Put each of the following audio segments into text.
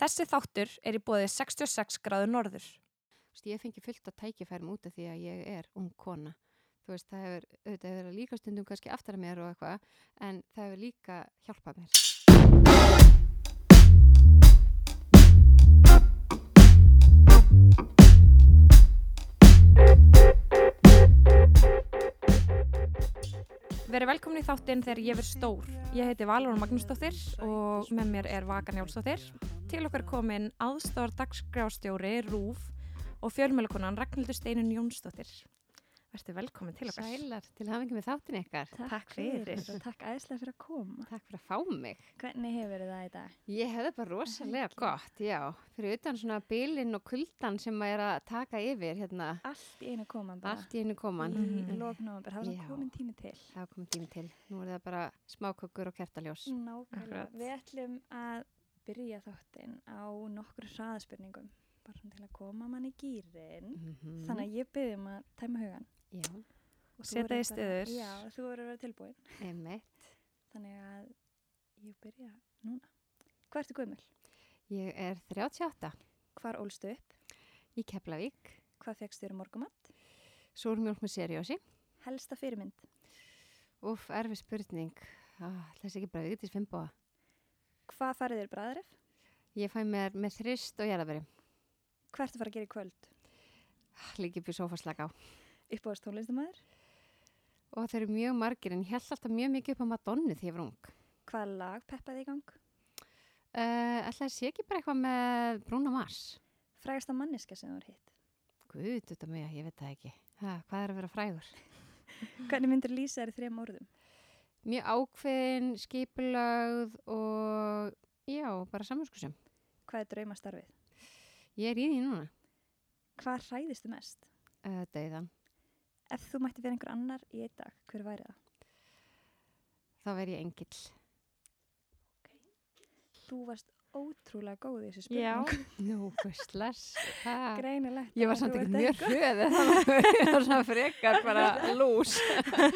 Þessi þáttur er í bóði 66 gráður norður. Ég fengi fullt að tækifærum út af því að ég er ung kona. Þú veist, það hefur verið líka stundum kannski aftar að mér og eitthvað, en það hefur líka hjálpað mér. Verið velkomin í þáttinn þegar ég verð stór. Ég heiti Valur Magnúsdóttir og með mér er Vaka Njálsdóttir. Til okkar komin aðstór dagskrástjóri Rúf og fjölmjölukonan Ragnhildur Steinun Jónsdóttir. Verðið velkomin til okkar. Sælar til hafingi með þáttin ykkar. Takk fyrir. og takk æðislega fyrir að koma. Takk fyrir að fá mig. Hvernig hefur það í dag? Ég hefði bara rosalega gott, já. Fyrir utan svona bylinn og kuldan sem maður er að taka yfir hérna Allt í einu koman bara. allt í einu koman. Í lók november, það var komin tími til. Það kom tími til. Nú er það bara smákökur og kertaljós. Nákvæmlega. Við ætlum að byrja þáttinn á nokkru hraðaspurningum. Bara til að koma mann í gýrin. Mhm. Þannig að ég byrði um að tæma hugan. Já, verður í stöður. Já, þú verður að vera tilbúin. einmitt. Þannig að ég byrja núna. Hvað ertu gömul? Ég er 38 Hvar ólstu upp? í Keflavík. Hvað fegst þér um morgumatt? Súrmjólk með seriósi. Helsta fyrirmynd? Úf, erfi spurning. Ah, þessi ekki bara viktis fimmboða. Hvað farið þér bræðarif? Ég fæ mér með þrist og jarðabæri. Hvað ertu að fara að gera í kvöld? Líki upp í sófaslag á. Uppáðast tónlistamæður? Og þeir eru mjög margir en ég held alltaf mjög mikið upp á Madonni þegar ég var ung. Hvaða lag peppaði í gang? Uh, ætla að sé ekki bara eitthvað með Bruno Mars. Frægasta manniska sem þú er hitt. Guð, þetta mig, ég veit það ekki. Ha, hvað er að vera frægur? Hvernig myndir lýsa þér í þrejum orðum? Mjög ákveðin, skipulagð og já, bara samanskusum. Hvað er draumastarfið? Ég er í því núna. Hvað hræðistu mest? Uh, Dauðan. Ef þú mætti vera einhver annar í einn dag, hver væri það? Þá verð ég engill. Þú varst ótrúlega góð í þessu Já. spurning. Nú, hvistlas. Greinilegt. Ég var samt þú ekki ert mjög en það var svona frekar bara lús.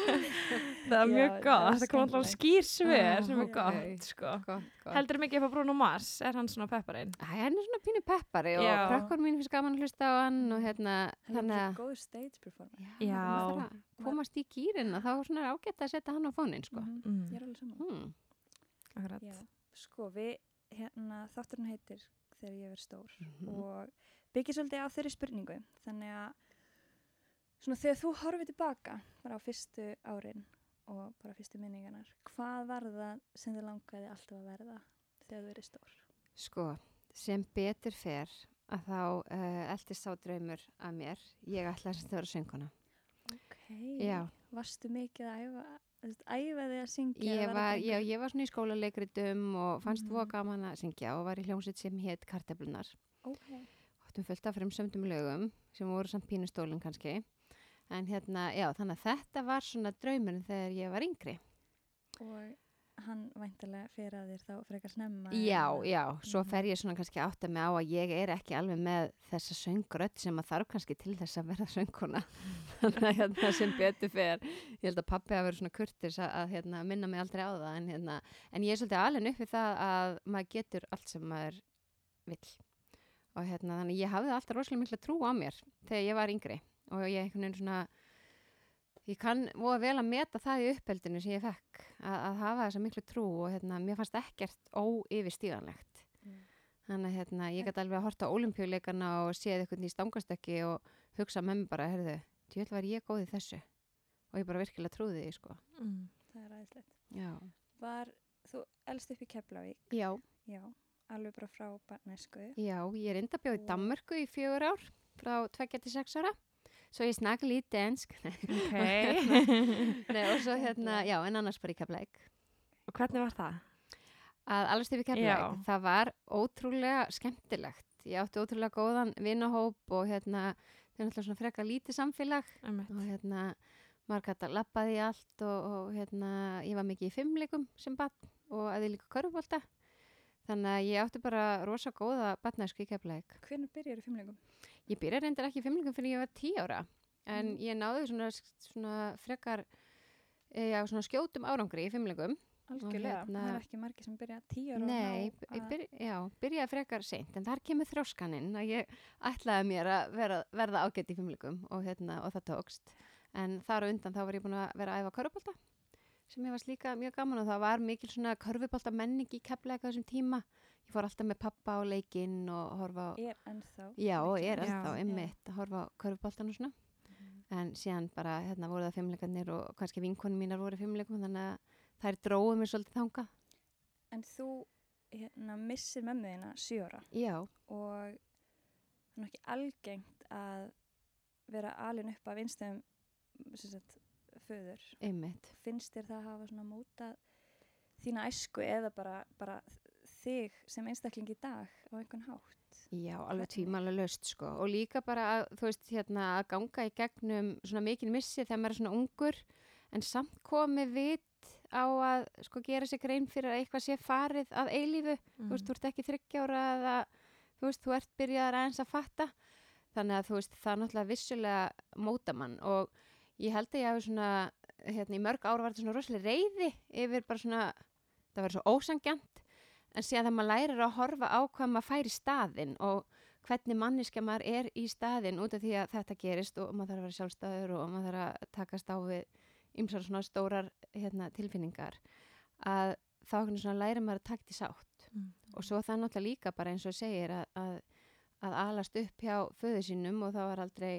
Það er mjög gott. Það kom alltaf skýr svör Ah, sem er gott, sko. Gott, gott. Heldur mikið upp á Bruno Mars? Er hann svona pepparinn? Æ, hann er svona pínu peppari og Já. krakkur mín finnst gaman að hlusta á hann og hérna, Það er þannig að góð stage performer. Já. komast í kýrin og þá er svona ágætt að setja hann á fónin, sko. Mhm, Mm. Ég er alveg saman. Hmm. Sko, við, hérna, þátturinn heitir Þegar ég verð stór Mhm. og byggir svolítið á þeirri spurningu. Þannig að svona þegar þú horfið tilbaka bara á fyrstu árin og bara fyrstu minningarnar, hvað var það sem þið langaði alltaf að verða þegar þú verið stór? Sko, sem betur fer að þá uh, eldist sá draumur að mér, ég ætla að vera sönguna. Ok. Já. Varstu mikið að æfa, æfa þig að syngja? Ég var, já, ég var svona í skólaleikritum og fannst Mhm. mm. gaman að syngja og var í hljómsveit sem hétt Karteflunar. Ok. Óttum fullt af fremsöndum lögum sem voru samt pínustólinn kannski. En hérna, já, þannig að þetta var svona draumurinn þegar ég var yngri. Og hann væntalega fyrir að þér þá frekar snemma? Já, eða- já, svo Mhm. fer ég svona kannski að átta mig á að ég er ekki alveg með þessa söngrödd sem að þarf kannski til þess að vera sönguna. Þannig að hérna sem betur fer, ég held að pappi hafa verið svona kurtis að, að hérna, minna mig aldrei á það, en, hérna, en ég er svolítið alveg upp við það að maður getur allt sem maður vill. Og hérna, þannig að ég hafði alltaf rosalega mikla trú á mér þegar ég var yngri og ég einhvern veginn svona, ég kann voða vel að meta það í uppeldinu sem ég fekk að, að hafa þessa miklu trú og hérna, mér fannst ekkert óyfirstíganlegt. Mm. Þannig að hérna, ég gæti alveg að horta á olimpíuleikana og séð eitthvað í stangastökki og hugsa með mér bara, herðu, djöld var ég góð í þessu. Og ég bara virkilega trúði því, sko. Mm. Það er aðeinslegt. Var þú elst upp í Keflavík? Já, Já. Alveg bara frá barnesku? já, ég er enda bjóð í Danmörku í fjögur ár, frá 2-6 ára. Svo ég snakka lítið ensk. Ok. Nei, og svo hérna, já, en annars bara í Keflæk. Og hvernig var það? Að alveg stið í Keflæk, það var ótrúlega skemmtilegt. Ég átti ótrúlega góðan vinahóp og hérna, það er náttúrulega svona frekar lítið samfélag. Einmitt. og hérna maður gæti að lappaði í allt og, og hérna ég var mikið í fimmleikum sem barn og aðeins líka körfbólta þannig að ég átti bara rosa góða barnæsku í keflæk. Hvernig byrjar í fimmleikum? Ég byrjaði reyndar ekki í fimmleikum fyrir ég var tí ára en Mm. ég náði svona, svona frekar e, já, svona skjótum árangri í fimmleikum algjörlega, hérna- það er ekki margir sem byrja tíu ára Nei, og að- byr, já, byrjaði frekar seint en þar kemur þrjóskaninn að ég ætlaði mér að vera, verða ágætt í fimmleikum og, hérna, og það tókst. En þar á undan þá var ég búin að vera að æfa körfubólta sem ég varst líka mjög gaman og það var mikil svona körfubólta menning í keflega þessum tíma ég fór alltaf með pappa á leikinn og horfa á er ennþá já, er ennþá einmitt að horfa á körfubóltan og svona. En síðan bara hérna voru það fimmleikarnir og kannski vinkonum mínar voru fimmleikum þannig að þær dróðu mér svolítið þangað. En þú hérna, missir mömmu þína sjö ára. Já, og það er ekki algengt að vera alin upp af einstöðum sagt, föður. Einmitt. Finnst þér það að hafa svona mótað þína æsku eða bara, bara þig sem einstakling í dag á einhvern hátt? Já, alveg tvímála löst sko. Og líka bara að, þú veist, hérna að ganga í gegnum svona mikil missi þegar maður er svona ungur en samt komið vit á að sko gera sér grein fyrir að eitthvað sé farið að eilífu, þú veist, þú ert ekki þryggjára eða, þú veist, þú ert byrjaðar aðeins að fatta, þannig að þú veist, það er náttúrulega vissulega mótamann. Og ég held að ég hafi svona hérna í mörg ára var þetta svona rosalega reyði yfir bara svona, það var svo ósangjant en síðan þegar maður lærir að horfa á hvað maður fær í staðinn og hvernig manniska maður er í staðinn út af því að þetta gerist og maður þarf að vera sjálfstæður og maður þarf að takast á við ymsar svona stórar hérna, tilfinningar að þá lærir maður að takta í sátt Mm. og svo það er náttúrulega líka bara eins og segir að, að, að alast upp hjá föðu sínum og það var aldrei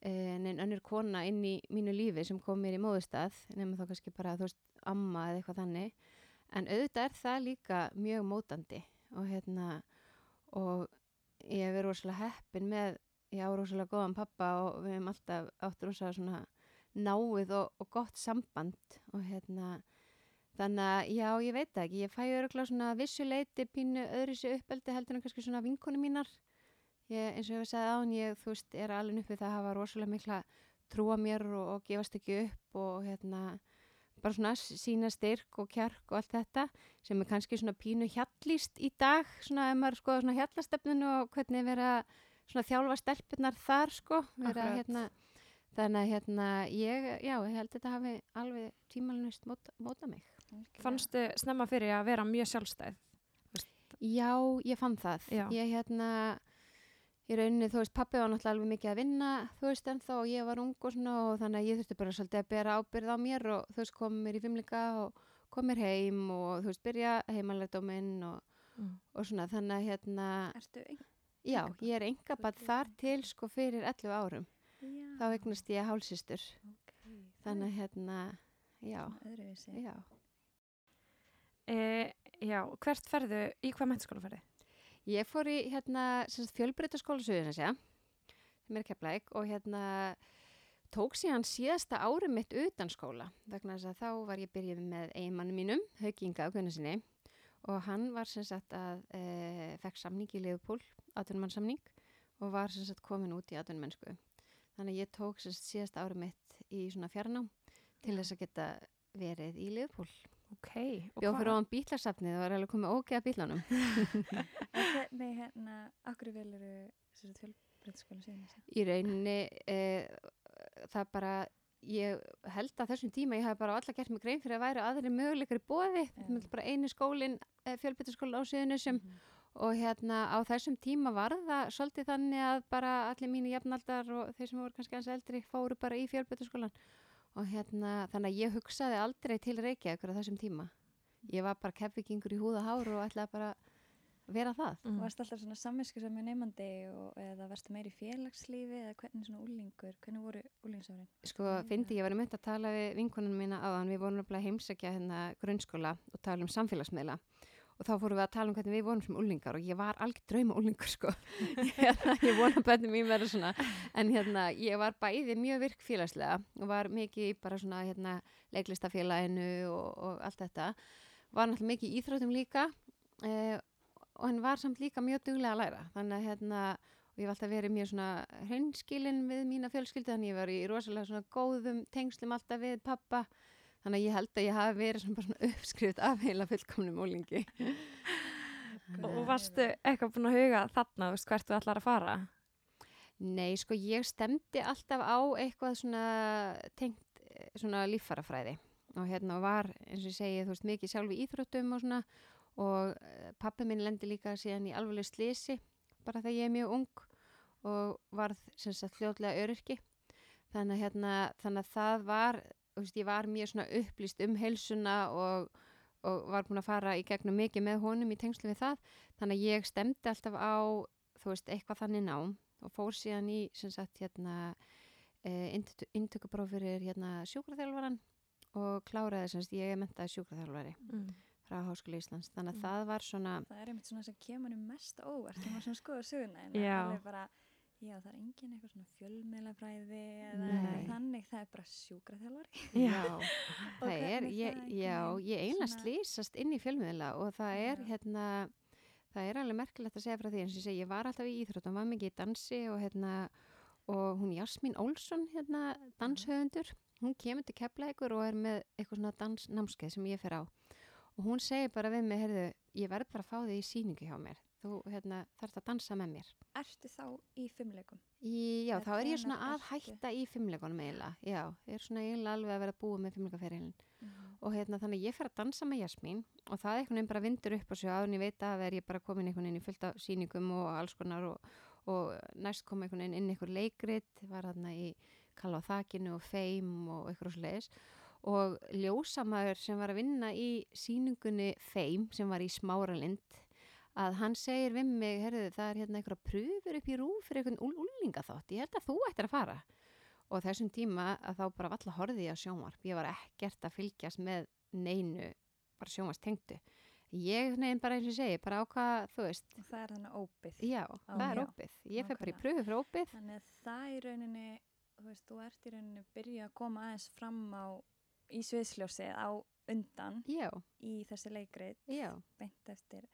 eh, neinn önnur kona inn í mínu lífi sem kom mér í móðustað nema þá kannski bara þú veist amma eða eitthvað þannig en auðvitað er það líka mjög mótandi og hérna og ég hef verið rosalega heppin með, ég á rosalega góðan pappa og við hefum alltaf átt rosalega svona náið og, og gott samband og hérna þannig að já, ég veit ekki, ég fæ öruglega svona vissuleiti pínu öðru sér uppeldi heldur en kannski svona vinkonu mínar. Ég, eins og ég hef sagði án, ég þú veist, er alveg uppið það að hafa rosalega mikla trúa mér og, og gefast ekki upp og hérna bara svona sína styrk og kjark og allt þetta sem er kannski svona pínu hjallíst í dag, svona ef maður skoða svona hjallastefninu og hvernig vera svona þjálfa stelpunar þar sko vera hérna þannig að hérna ég, já, ég held þetta hafi alveg tímalunist móta, móta mig. Fannstu snemma fyrir að vera mjög sjálfstæð? Já, ég fann það. Já. Ég hérna, í rauninni, þú veist, pappi var náttúrulega alveg mikið að vinna, þú veist, ennþá og ég var ung og svona og þannig að ég þurfti bara svolítið að bera ábyrð á mér og þú veist, kom mér í fimmleika og kom mér heim og þú veist, byrja heimalegdóminn og, Mm. og svona, þannig að hérna, Ertu ein? já, Einkabarn? ég er engabat Þú ert þar til sko fyrir 11 árum. Já, Þá eignast ég hálsistur, ok. þannig að hérna, já, já. E, já, hvert ferðu, í hvað mennskóla ferðu? Ég fór í hérna fjölbreytaskóla Suðurnesja sem er kepplæk og hérna tók síðan síðasta ári mitt utan skóla vegna þess að þá var ég byrjuð með eiginmannu mínum, Haukinga á Gunnarsinni og hann var sem sagt að e, fekk samning í Leifupól, atvinnumannsamning og var sem sagt komin út í atvinnumennsku. Þannig að ég tók sem sagt síðasta ári mitt í svona fjarnám til þess að geta verið í Leifupól. Ok. og Bjóð fyrir ofan bílasafnið og var alveg komið ógeða bílanum. En hvernig hérna, akkur veluru fjölbreytaskóla síðan þessi? í rauninni e, það bara ég held að þessum tíma ég hef bara alla gert mig grein fyrir að væri aðri möguleikar í bóði er bara einu skólin e, fjölbyttaskóla á síðinu sem og hérna á þessum tíma var það svolítið þannig að bara allir mínu jafnaldar og þeir sem voru kannski aðeins eldri fóru bara í fjölbyttaskólan og hérna þannig að ég hugsaði aldrei til Reykjavíkur á þessum tíma ég var bara kefvikingur í húða hár og ætlaði bara að vera það Mm. Varst alltaf svona samvinsku sem er nefandi og, eða varstu meir í félagslífi eða hvernig svona úlingur, hvernig voru úlingsárin? Sko, fyndi ég var mynd að tala við vinkonunum mína áðan, við vorum að heimsækja hérna grunnskóla og tala um samfélagsmiðla og þá fórum við að tala um hvernig við vorum sem úlingar og ég var algjör drauma úlingur sko. Hérna, ég vona bennum mín verður svona. En hérna, ég var bæði mjög virk félagslega og var mikið í bara svona hérna, leiklistafélaginu og, og allt þetta. Var náttúrulega mikið í íþróttum líka eh, og hann var samt líka mjög duglega að læra. Þannig að hérna ég hef alltaf verið mjög svona hreinskilin við mína fjölskyldu þannig að ég var í rosalega svona góðum tengslum alltaf við pappa þannig að ég held að ég hafi verið svona, svona uppskrift af heila fullkomnum ólingi Og, varstu eitthvað búin að huga þarna, veist, hvert þú ætlar að fara? Nei, sko ég stemdi alltaf á eitthvað svona tengt eh, svona líffarafræði og hérna var, eins og ég segi, þú veist, mikið sjálf í íþróttum og svona. Og uh, pappi minn lendi líka síðan í alveg slisi bara þegar ég er mjög ung og varð sem sagt fljótlega öryrki. Þannig að hérna, þannig að það var veist, ég var mjög svona upplýst um heilsuna og, og var búin að fara í gegnum mikið með honum í tengslu við það þannig að ég stemdi alltaf á þú veist, eitthvað þannig nám og fór síðan í, sem sagt, hérna eh, intökupróf fyrir hérna sjúkraþjálfaran og kláraði sem sagt, ég er mentaði sjúkraþjálfari Mm. frá Háskóli Íslands, þannig að Mm. það var svona það er einmitt svona sem kemur mest óvart þegar maður svona skoða söguna en Já. alveg bara, já það er engin eitthvað svona fjölmiðlafræði eða þannig, það er bara sjúkraþjálfari. Já. það er, ég, það já, ég eiginlega svona- slýsast inn í fjölmiðla og það er Já. hérna, það er alveg merkilegt að segja frá því eins og ég segi, ég var alltaf í íþróttum, var mikið í dansi og hérna, og hún Jasmín Olsson, hérna, danshöfundur, hún kemur til Keflækur og er með eitthvað svona dansnámskeið sem ég fer á. Og hún segir bara við mig, heyrðu, ég verð bara að fá þig í síningu hjá mér, þú hérna, þarfst að dansa með mér. Ertu þá í fimmleikum? Í, já, Eða þá er ég svona að hætta í fimmleikunum eiginlega, já, ég er svona eiginlega alveg að vera búið með fimmleikaferilin og hérna þannig að ég fer að dansa með Jasmín og það einhvern veginn bara vindur upp á sig áður en ég veit að er ég bara komin einhvern veginn í fullt af sýningum og alls konar og, og næst kom einhvern veginn inn einhver leikrit, var þarna í Kalla á þakinu og Feim og eitthvað sliðis og ljósamæður sem var að vinna í sýningunni Feim sem var í Smáralind að hann segir við mig, herðu það er hérna einhverja pröfur upp í rúf fyrir einhvern úl úlingaþátt, ég held að þú ættir að fara. Og þessum tíma að þá bara valla horfið ég á sjónvarp, ég var ekkert að fylgjast með neinu bara sjónvarps tengdu ég neginn bara eins og segi, bara ákvað þú veist, Og það er þannig ópið. já, það er ópið ég fer bara í pröfu fyrir ópið Þannig að það í rauninni, þú veist, þú ert í rauninni byrja að koma aðeins fram á í sviðsljósið á undan já, í þessi leikrið já, beint eftir.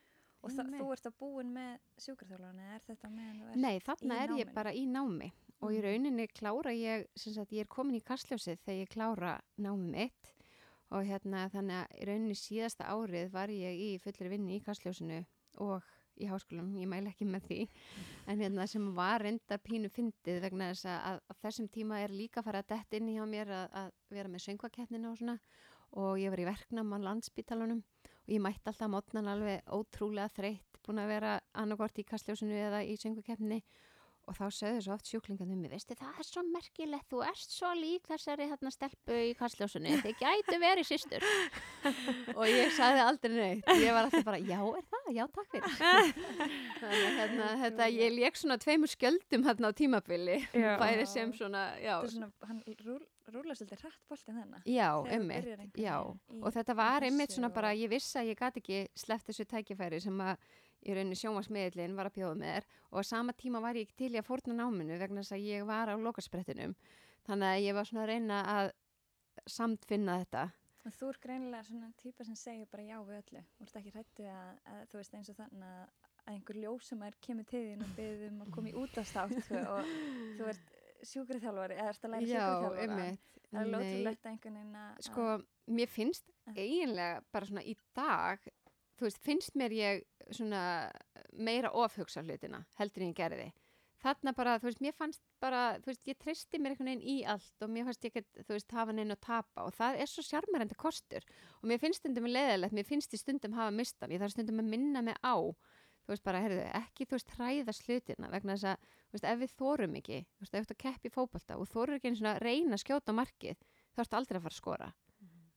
Og það, þú ert að búin með sjúkraþjálfarni, er þetta meðan þú ert? nei þarna í er ég náminu. bara í námi og í Mhm. rauninni klára ég sem sagt ég er komin í kastljósið þegar ég klára námi mitt og hérna þannig að í rauninni síðasta árið var ég í fullri vinni í kastljósinu og í háskólum, ég mæla ekki með því en hérna sem var reynda pínu fyndið vegna þess að, að þessum tíma er líka fara að dett inn hjá mér að, að vera með söngvakeppnina og svona og ég var í verknam á landsbítalunum og ég mætti alltaf mótnan alveg ótrúlega þreytt búin að vera annarkort í kastljósinu eða í söngvakeppni og þá sögðu svo oft sjúklingarnir mig, veistu það er svo merkilegt, þú ert svo lík þessari hérna stelpu í kastljósinu, þið gætu verið sýstur og ég sagði aldrei neitt, ég var alltaf bara, já er það, já takk fyrir. Þannig hérna, þetta, ég leik svona tveimur skjöldum hérna á tímabili. Bæði sem svona, já, Þetta er svona, hann rúl, rúla svolítið hrætt boltið þennan. já, einhvern já, og þetta var þessu svona bara, og- ég vissi að ég gæti ekki sleppt þessu tækifæri sem að í rauninni sjónvarsmiðlinn var að bjóða með þér og á sama tíma var ég ekki til í að fórna náminu vegna þess að ég var á lokasprettinum þannig að ég var svona að reyna að samtfinna þetta Og þú er greinilega svona típa sem segir bara já við öllu. Þú ert ekki hrættu að, að þú veist eins og þannig að, einhver ljósumær kemur til þín og byggðum um að koma í útastátt og þú ert sjúkraþjálfari eða ert að læra Já, sjúkraþjálfara. einmitt. Það er lótrúlegt að einhvern veginn að... sko, mér finnst eiginlega bara svona í dag þú veist, finnst mér ég svona meira ofhugsa hlutina heldur en ég gerði. Þarna bara, þú veist, mér fannst bara þú veist, ég treysti mér einhvern veginn í allt og mér fannst ég ekki, þú veist, hafa neina að tapa og það er svo sjarmerandi kostur. Og mér finnst stundum leðilegt, mér finnst ég stundum hafa mistan, ég þarf stundum að minna mig á þú veist bara, heyrðu, ekki þú veist hræða slutina vegna þess að, þú veist, ef við þórum ekki þú veist, ef þú ert að keppi í fótbolta og þórum ekki einu svona að reyna að skjóta á markið þá ertu aldrei að fara að skora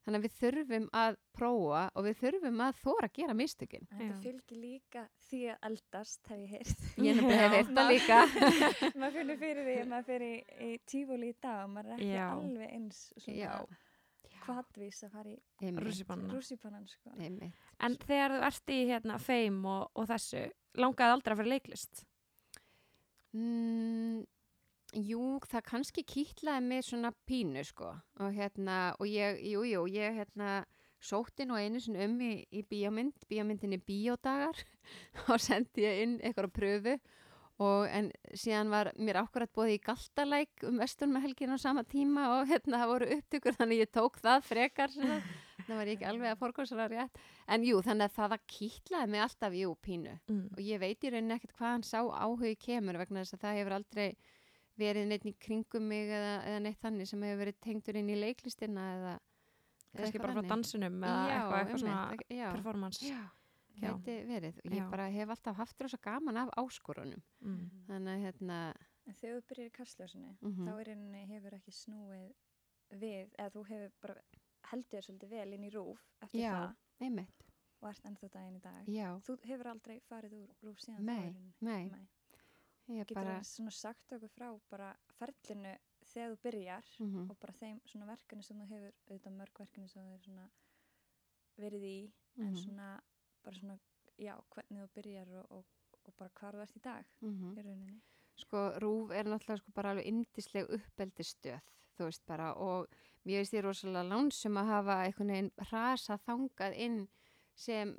þannig að við þurfum að prófa og við þurfum að þóra að gera mistökin þetta fylgir líka því að eldast, hef ég heyrt. ég hef þetta Ma- líka maður finnur fyrir því að maður fyrir í, í tífóli í dag og maður er ekki Já. alveg eins Já. Hvatvís að fara í rússipannan sko. einmitt. En þegar þú ert í hérna feim og, og þessu, langaði aldrei að fyrir leiklist? Mm, jú, það kannski kýtlaði mig svona pínu sko og hérna, og ég, jú, jú, ég hérna sótti nú einu sinni um í, í bíómynd, bíómyndinni Bíódagar og sendi ég inn eitthvað pröfu og en síðan var mér ákvarðat bóði í Galtalæk um vestunum með helgin á sama tíma og hérna það voru upptökur þannig ég tók það frekar svona. það var ég ekki alveg að forgóðsara rétt en jú, þannig að það að kýtlaði mig alltaf jú pínu Mm. og ég veit í rauninni ekkert hvaðan sá áhugi kemur vegna þess að það hefur aldrei verið neitt í kringum mig eða, eða neitt þannig sem hefur verið tengdur inn í leiklistina eða kannski eitthvað bara frá þannig. dansinum eða Já, eitthvað, eitthvað svona einmitt, já, performance Já. Gæti verið og ég Já. bara hef alltaf haft rosa gaman af áskorunum mm. þannig að hérna En þegar þú byrjar í kastljósinu, Mhm. þá er rauninni hefur ekki snúið við, eða þú hefur bara heldur þér svolítið vel inn í rúf eftir Já. það einmitt, og ert ennþá daginn í dag. já, Þú hefur aldrei farið úr rúf síðan Nei, nei. Nei. ég Getur bara það svona sagt okkur frá bara ferlinu þegar þú byrjar mhm, og bara þeim svona verkefni sem þú hefur, auðvitað mörg verkefni sem þú hefur svona verið í, en mhm, svona, bara svona, já, hvernig þú byrjar og, og, og bara hvar þú ert í dag mhm. í rauninni. sko rúf er náttúrulega sko bara alveg indisleg uppeldistöð þú veist bara og mér veist ég rosalega lánsum að hafa einhvern veginn rasa þangað inn sem,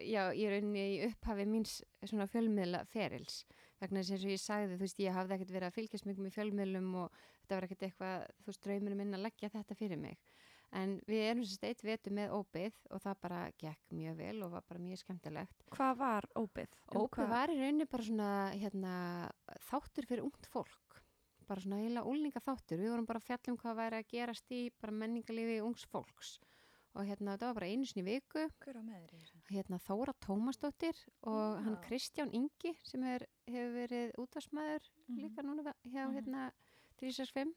já, ég er unni í upphafi míns svona fjölmiðla ferils vegna og ég sagði, þú veist, ég hafði ekkert verið að fylgjast mjög með fjölmiðlum og þetta var ekkert eitthvað, þú veist, drauminu minn að leggja þetta fyrir mig en við erum sem steitt vetu með óbyð og það bara gekk mjög vel og var bara mjög skemmtilegt Hvað var óbyð? Um hvað- var í rauninni bara svona hérna, þáttur fyrir ungt fólk bara svona heila úlninga þáttur við vorum bara að fjalla um hvað væri að gerast í bara menningarlifi ungs fólks og hérna þetta var bara einu sinni viku hérna Þóra Tómasdóttir og hann Já. Kristján Ingi sem er, hefur verið útvarsmaður Mhm. líka núna hjá Mhm. hérna 365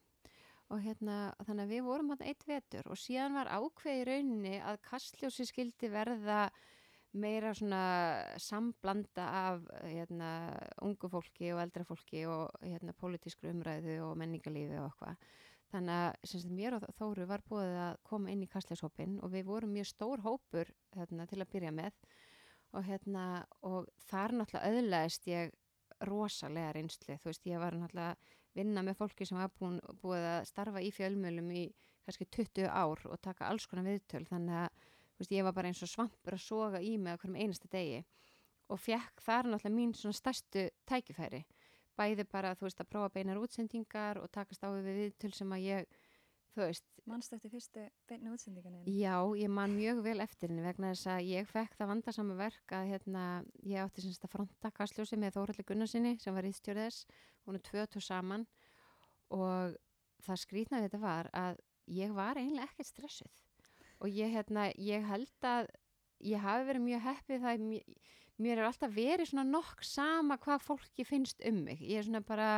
og hérna þannig að við vorum hann eitt vetur og síðan var ákveði rauninni að kastljósi skildi verða meira svona samblanda af hérna ungu fólki og eldra fólki og hérna pólitísku umræðu og menningarlífi og eitthvað. Þannig að sem sagt, mér og Þóru var búið að koma inn í kastljóshópin og við vorum mjög stór hópur hérna, til að byrja með. Og hérna og þar náttúrulega öðlaðist ég rosalega reynslu, þú veist, ég var náttúrulega vinna með fólki sem var búin, búið að starfa í fjölmjölum í kannski 20 ár og taka alls konar viðtöl. Þannig að, veist, ég var bara eins og svampur að soga í mig á hverjum einasta degi og fekk þar náttúrulega mín svona stærstu tækifæri. Bæði bara, þú veist, að prófa beinar útsendingar og takast á við viðtöl sem að ég, þú veist, Manstu eftir fyrstu beinni útsendinganin? Já, ég man mjög vel eftir henni vegna þess að ég fekk það vandasama verk að hérna, ég átti semst að fronta kastljósi með Þóraldi Gunnarsinni sem var ístjórið þess, hún er tvö og saman. Og það skrýtnaði þetta var að ég var eiginlega ekkert stressuð. Og ég, hérna, ég held að ég hafi verið mjög heppið það mér er alltaf verið svona nokk sama hvað fólki finnst um mig. Ég er svona bara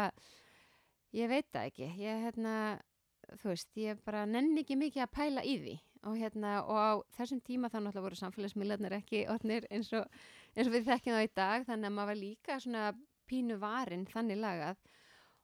ég veit það ekki. Ég hérna þú veist, ég bara nenni ekki mikið að pæla í því og hérna og á þessum tíma þá náttúrulega voru samfélagsmiðlarnir ekki orðnir eins og, eins og við þekkjum það í dag þannig að maður var líka svona pínu varin þannig lagað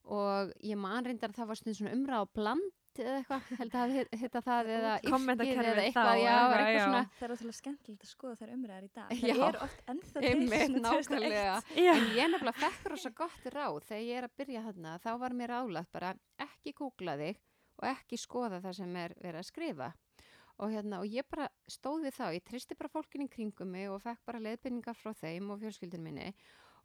og ég man reyndar að það var svona umræð á bland eða eitthvað, held að hitta það eða Kommentakerfið eða þá, eitthvað, já, eitthvað, eitthvað já. svona Það er ótrúlega skemmtilegt að skoða þær umræðar í dag. Já. Það er oft ennþá til einmitt, svona 2001. nákvæmlega Já. En ég nefnilega fekk rosa gott ráð þegar ég er að byrja þarna, þá var mér álagt bara ekki googla þig og ekki skoða það sem er verið að skrifa. Og, hérna, og ég bara stóð við þá, ég tristi bara fólkin í kringum mig og fekk bara leiðbynningar frá þeim og fjölskyldin minni.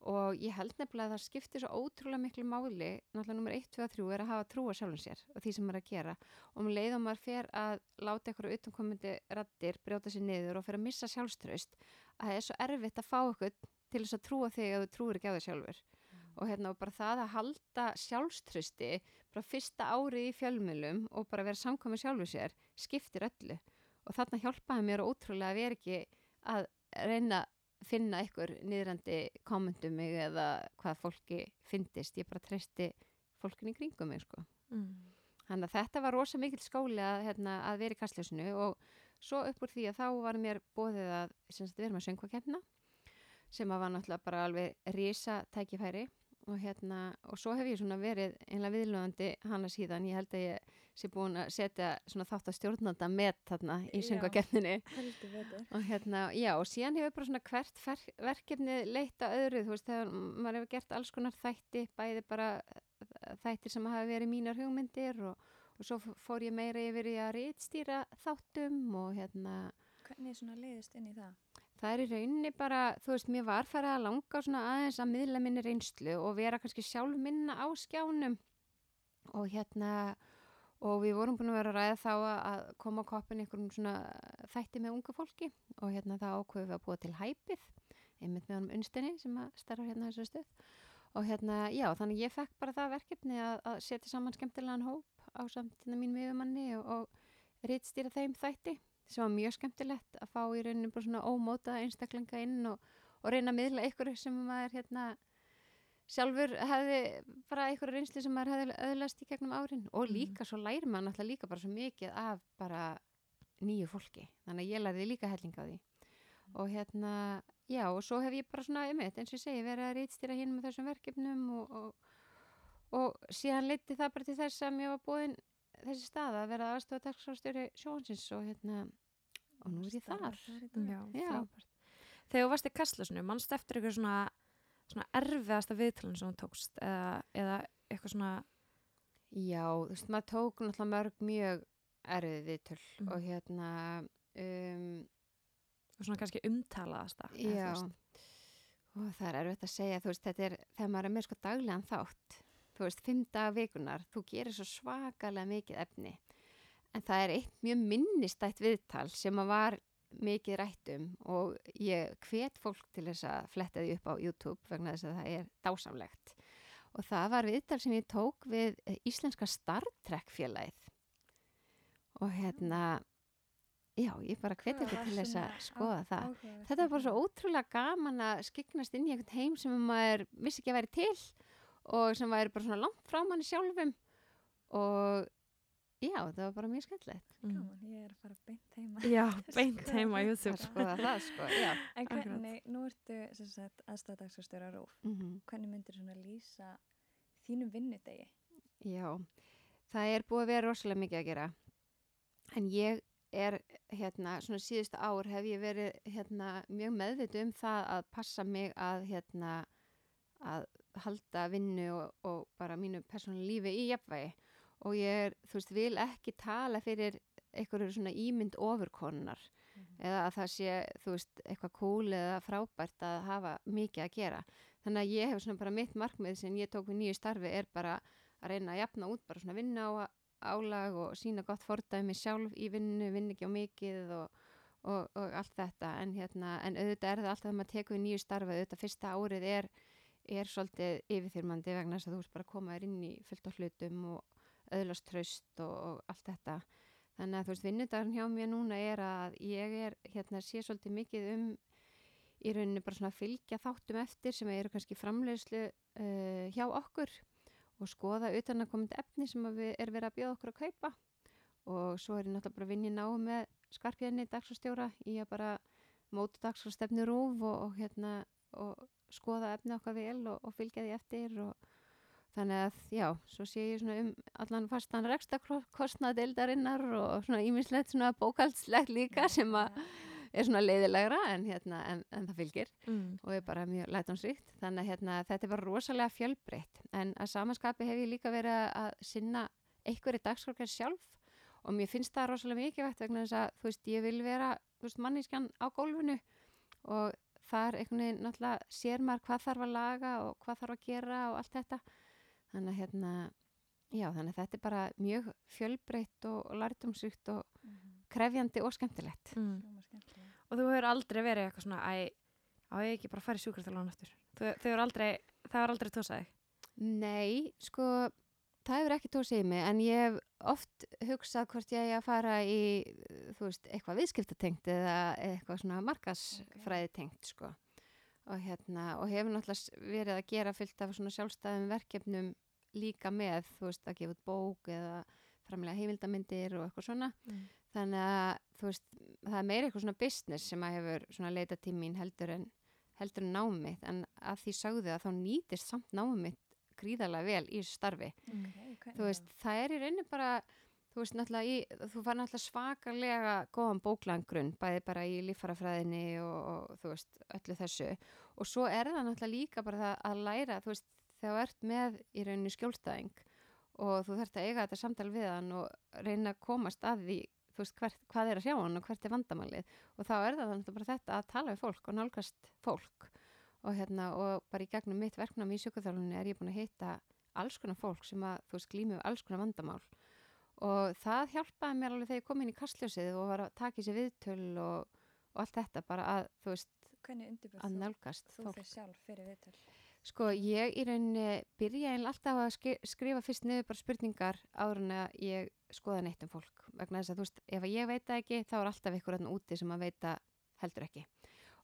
Og ég held nefnilega að það skiptir svo ótrúlega miklu máli, náttúrulega nummer 1, 2 og 3 er að hafa trúa sjálfum sér og því sem maður er að gera. Og um leið og maður fer að láta eitthvað utankomandi rattir brjóta sér niður og fer að missa sjálfströst að það er svo erfitt að fá okkur til þess að trúa þig að þú trúir ekki á þig sjálfur og, hérna, og bara það að halda sjálfströsti bara fyrsta árið í fjölmjölum og bara vera samkvæmið sjálfur sér skiptir öllu og þarna hjálpaði mér ótrúlega að vera ekki að reyna að finna einhver niðrandi kommentum mig eða hvað fólki fyndist, ég bara treysti fólkin í kringum mig sko. Mm. Þannig að þetta var rosa mikill skóli að, hérna, að vera í kastljósinu og svo upp úr því að þá var mér bóðið að sagt, vera með söngvakefna sem að var náttúrulega bara alveg risa tækifæri og hérna og svo hef ég svona verið einlega viðlöðandi hana síðan, ég held að ég sé búin að setja svona þátt að stjórnanda með þarna í betur. og hérna, já, og síðan hefur bara svona hvert verkefni leita öðru, þú veist, þegar maður hefur gert alls konar þætti, bæði bara eh, þættir sem hafa verið mínar hugmyndir og, og svo fór ég meira yfir í að rítstýra þáttum og hérna, Hvernig svona leiðist inn í það? Það er í rauninni bara, þú veist, mér var farið að langa svona aðeins að miðla minni reynslu og vera kannski sjálf minna á skjánum. Og hérna, og við vorum búin að vera að ræða þá að- koma á koppin einhverjum svona þætti með ungu fólki. Og hérna það ákveðum við að búa til hæpið einmitt með honum unstinni sem að starfa hérna þessu stöð. Og hérna, já, þannig ég fekk bara það verkefni að, að setja saman skemmtilegan hóp á samtíðna mín miðumanni og, og rítstýra þeim þætti sem var mjög skemmtilegt að fá í rauninu bara svona ómótaða einstaklinga inn og, og reyna að miðla ykkur sem maður hérna sjálfur hefði bara ykkur reynsli sem maður hefði öðlast í gegnum árin. Og Mhm. líka svo læri maður náttúrulega líka bara svo mikið af bara nýju fólki. Þannig að ég lærði líka helling á því. Og hérna, já og svo hef ég bara svona um eins og ég segi verið að rítstýra hinn með þessum verkefnum og, og, og síðan leiti það bara til þess að mér var búin þessi stað að vera aðstofa dagskrárstjóri sjónsins og hérna og nú er ég þar. Já, frábært. Þegar þú varst í Kastlösinu, mannst eftir eitthvað svona, svona erfiðasta viðtalinn sem þú tókst eða, eða eitthvað svona, Já, þú veist, maður tók náttúrulega mörg mjög erfið viðtöl Mhm. og hérna um, svona kannski umtalaðasta? já og það er erfitt að segja, þú veist, þetta er þegar maður er með sko daglegan þátt þú veist, fimm daga vikunar, þú gerir svo svakalega mikið efni. En það er eitt mjög minnistætt viðtal sem að var mikið rættum og ég hvet fólk til þess að fletta því upp á YouTube vegna þess að það er dásamlegt. Og það var viðtal sem ég tók við eh, Íslenska Star Trek félagið. Og hérna já, ég bara hvet Hvað ekki til þess að skoða á- það. áhugavert þetta var bara svo ótrúlega gaman að skiknast inn í einhvern heim sem maður vissi ekki að væri til og sem væri bara svona langt frá manni sjálfum og já, það var bara mjög skemmtilegt Mm. Ég er að fara beint heima. Já, beint Skoða heima. YouTube. að skoða það sko, já En hvernig, nú ertu sem sagt aðstæðadagsfjörstjóra Rúf, mm hvernig myndir svona lýsa þínum vinnudegi? Já, það er búið að vera rosalega mikið að gera en ég er hérna, svona síðustu ár hef ég verið hérna mjög meðvitu um það að passa mig að hérna að halda vinnu og, og bara mínu persónulega lífi í jafnvægi. Og ég er, þú veist, vil ekki tala fyrir einhverju svona ímynd ofurkonunar eða að það sé, þú veist, eitthvað cool eða frábært að hafa mikið að gera. Þannig að ég hef svona bara mitt markmið sem ég tók við nýju starfi er bara að reyna að jafna út bara svona vinna á álag og sína gott fordæmi sjálf í vinnu, vinna ekki á mikið og, og, og allt þetta. En, hérna, en auðvitað er það alltaf þegar maður tekur við nýju starfi auðvitað fyrsta árið er, er svolítið yfirþyrmandi vegna þess að þú veist bara að koma þér inn í fullt af hlutum og öðlast traust og, og allt þetta. Þannig að þú veist vinnudagurinn hjá mér núna er að ég er hérna sé svolítið mikið um í rauninni bara svona að fylgja þáttum eftir sem eru kannski framleiðslu uh, hjá okkur og skoða utan að komandi efni sem við er verið að bjóða okkur að kaupa. Og svo er ég náttúrulega bara að vinna í náu með skarpjarni dagsfórstjóra í að bara móta dagsfórstefni rúf og, og hérna og skoða efni okkar vel og, og fylgja því eftir og þannig að já, svo sé ég svona um allan fastan rekstakostnað deildarinnar og svona ímislegt svona bókaldslegt líka sem að er svona leiðilegra en, hérna, en, en það fylgir Mm. og er bara mjög lætansvíkt þannig að hérna, þetta er bara rosalega fjölbreytt. En að samanskapi hef ég líka verið að- sinna einhverju dagskorkar sjálf og mér finnst það rosalega mikilvægt vegna þess að þú veist, ég vil vera veist, mannískjan á gólfinu og þar einhvern veginn náttúrulega sér maður hvað þarf að laga og hvað þarf að gera og allt þetta þannig að hérna já, þannig að þetta er bara mjög fjölbreytt og, og lærtumsvíkt og krefjandi og skemmtilegt Mm. Hljómar skemmtilega. Og þú hefur aldrei verið eitthvað svona, á ég ekki bara að aftur. Þú, þau hefur aldrei, það hefur aldrei tósað þig. Nei, sko, það hefur ekki tósið í mig en ég hef oft hugsað hvort ég að fara í, veist, eitthvað viðskiptatengt eða eitthvað svona markasfræði tengt, sko. Og hérna, og hefur náttúrulega verið að gera fullt af svona sjálfstæðum verkefnum líka með, þú veist, að gefa út bók eða framlega heimildamindir og eitthvað svona. Mm. Þannig að, þú veist, það er meira eitthvað svona business sem að hefur svona leita til mín heldur en, heldur en námið en að því sagði að þá nýtist samt námið gríðarlega vel í starfi. Okay, Þú veist, það er í rauninni bara, þú veist, náttúrulega í, þú fær náttúrulega svakalega góðan bóklangrunn, bæði bara í líffarafræðinni og, og, þú veist, öllu þessu. Og svo er það náttúrulega líka bara það að læra, þú veist, þú ert með í rauninni skjólstæðing og þú þarft að eiga þetta samtal við hann og reyna að komast að því, þú veist, hvert, hvað er að sjá hann og hvert er vandamálið. Og þá er það náttúrulega bara þetta að tala við fólk og nálgast fólk. Og hérna, og bara í gegnum mitt verknám í sjökuþjálfunni er ég búin að hitta alls konar fólk sem að, þú veist, glými við alls konar vandamál og það hjálpaði mér alveg þegar ég kom inn í kastljósið og var að taka í sig viðtöl og, og allt þetta bara að, þú veist, að nálgast þú fólk. þig sjálf fyrir viðtöl? Sko, ég í rauninni byrja eiginlega alltaf að ski- skrifa fyrst niður bara spurningar áður en að ég skoða neitt um fólk. Vegna þess að þú veist, ef ég veit ekki, þá er alltaf ykkur úti sem að veita heldur ekki.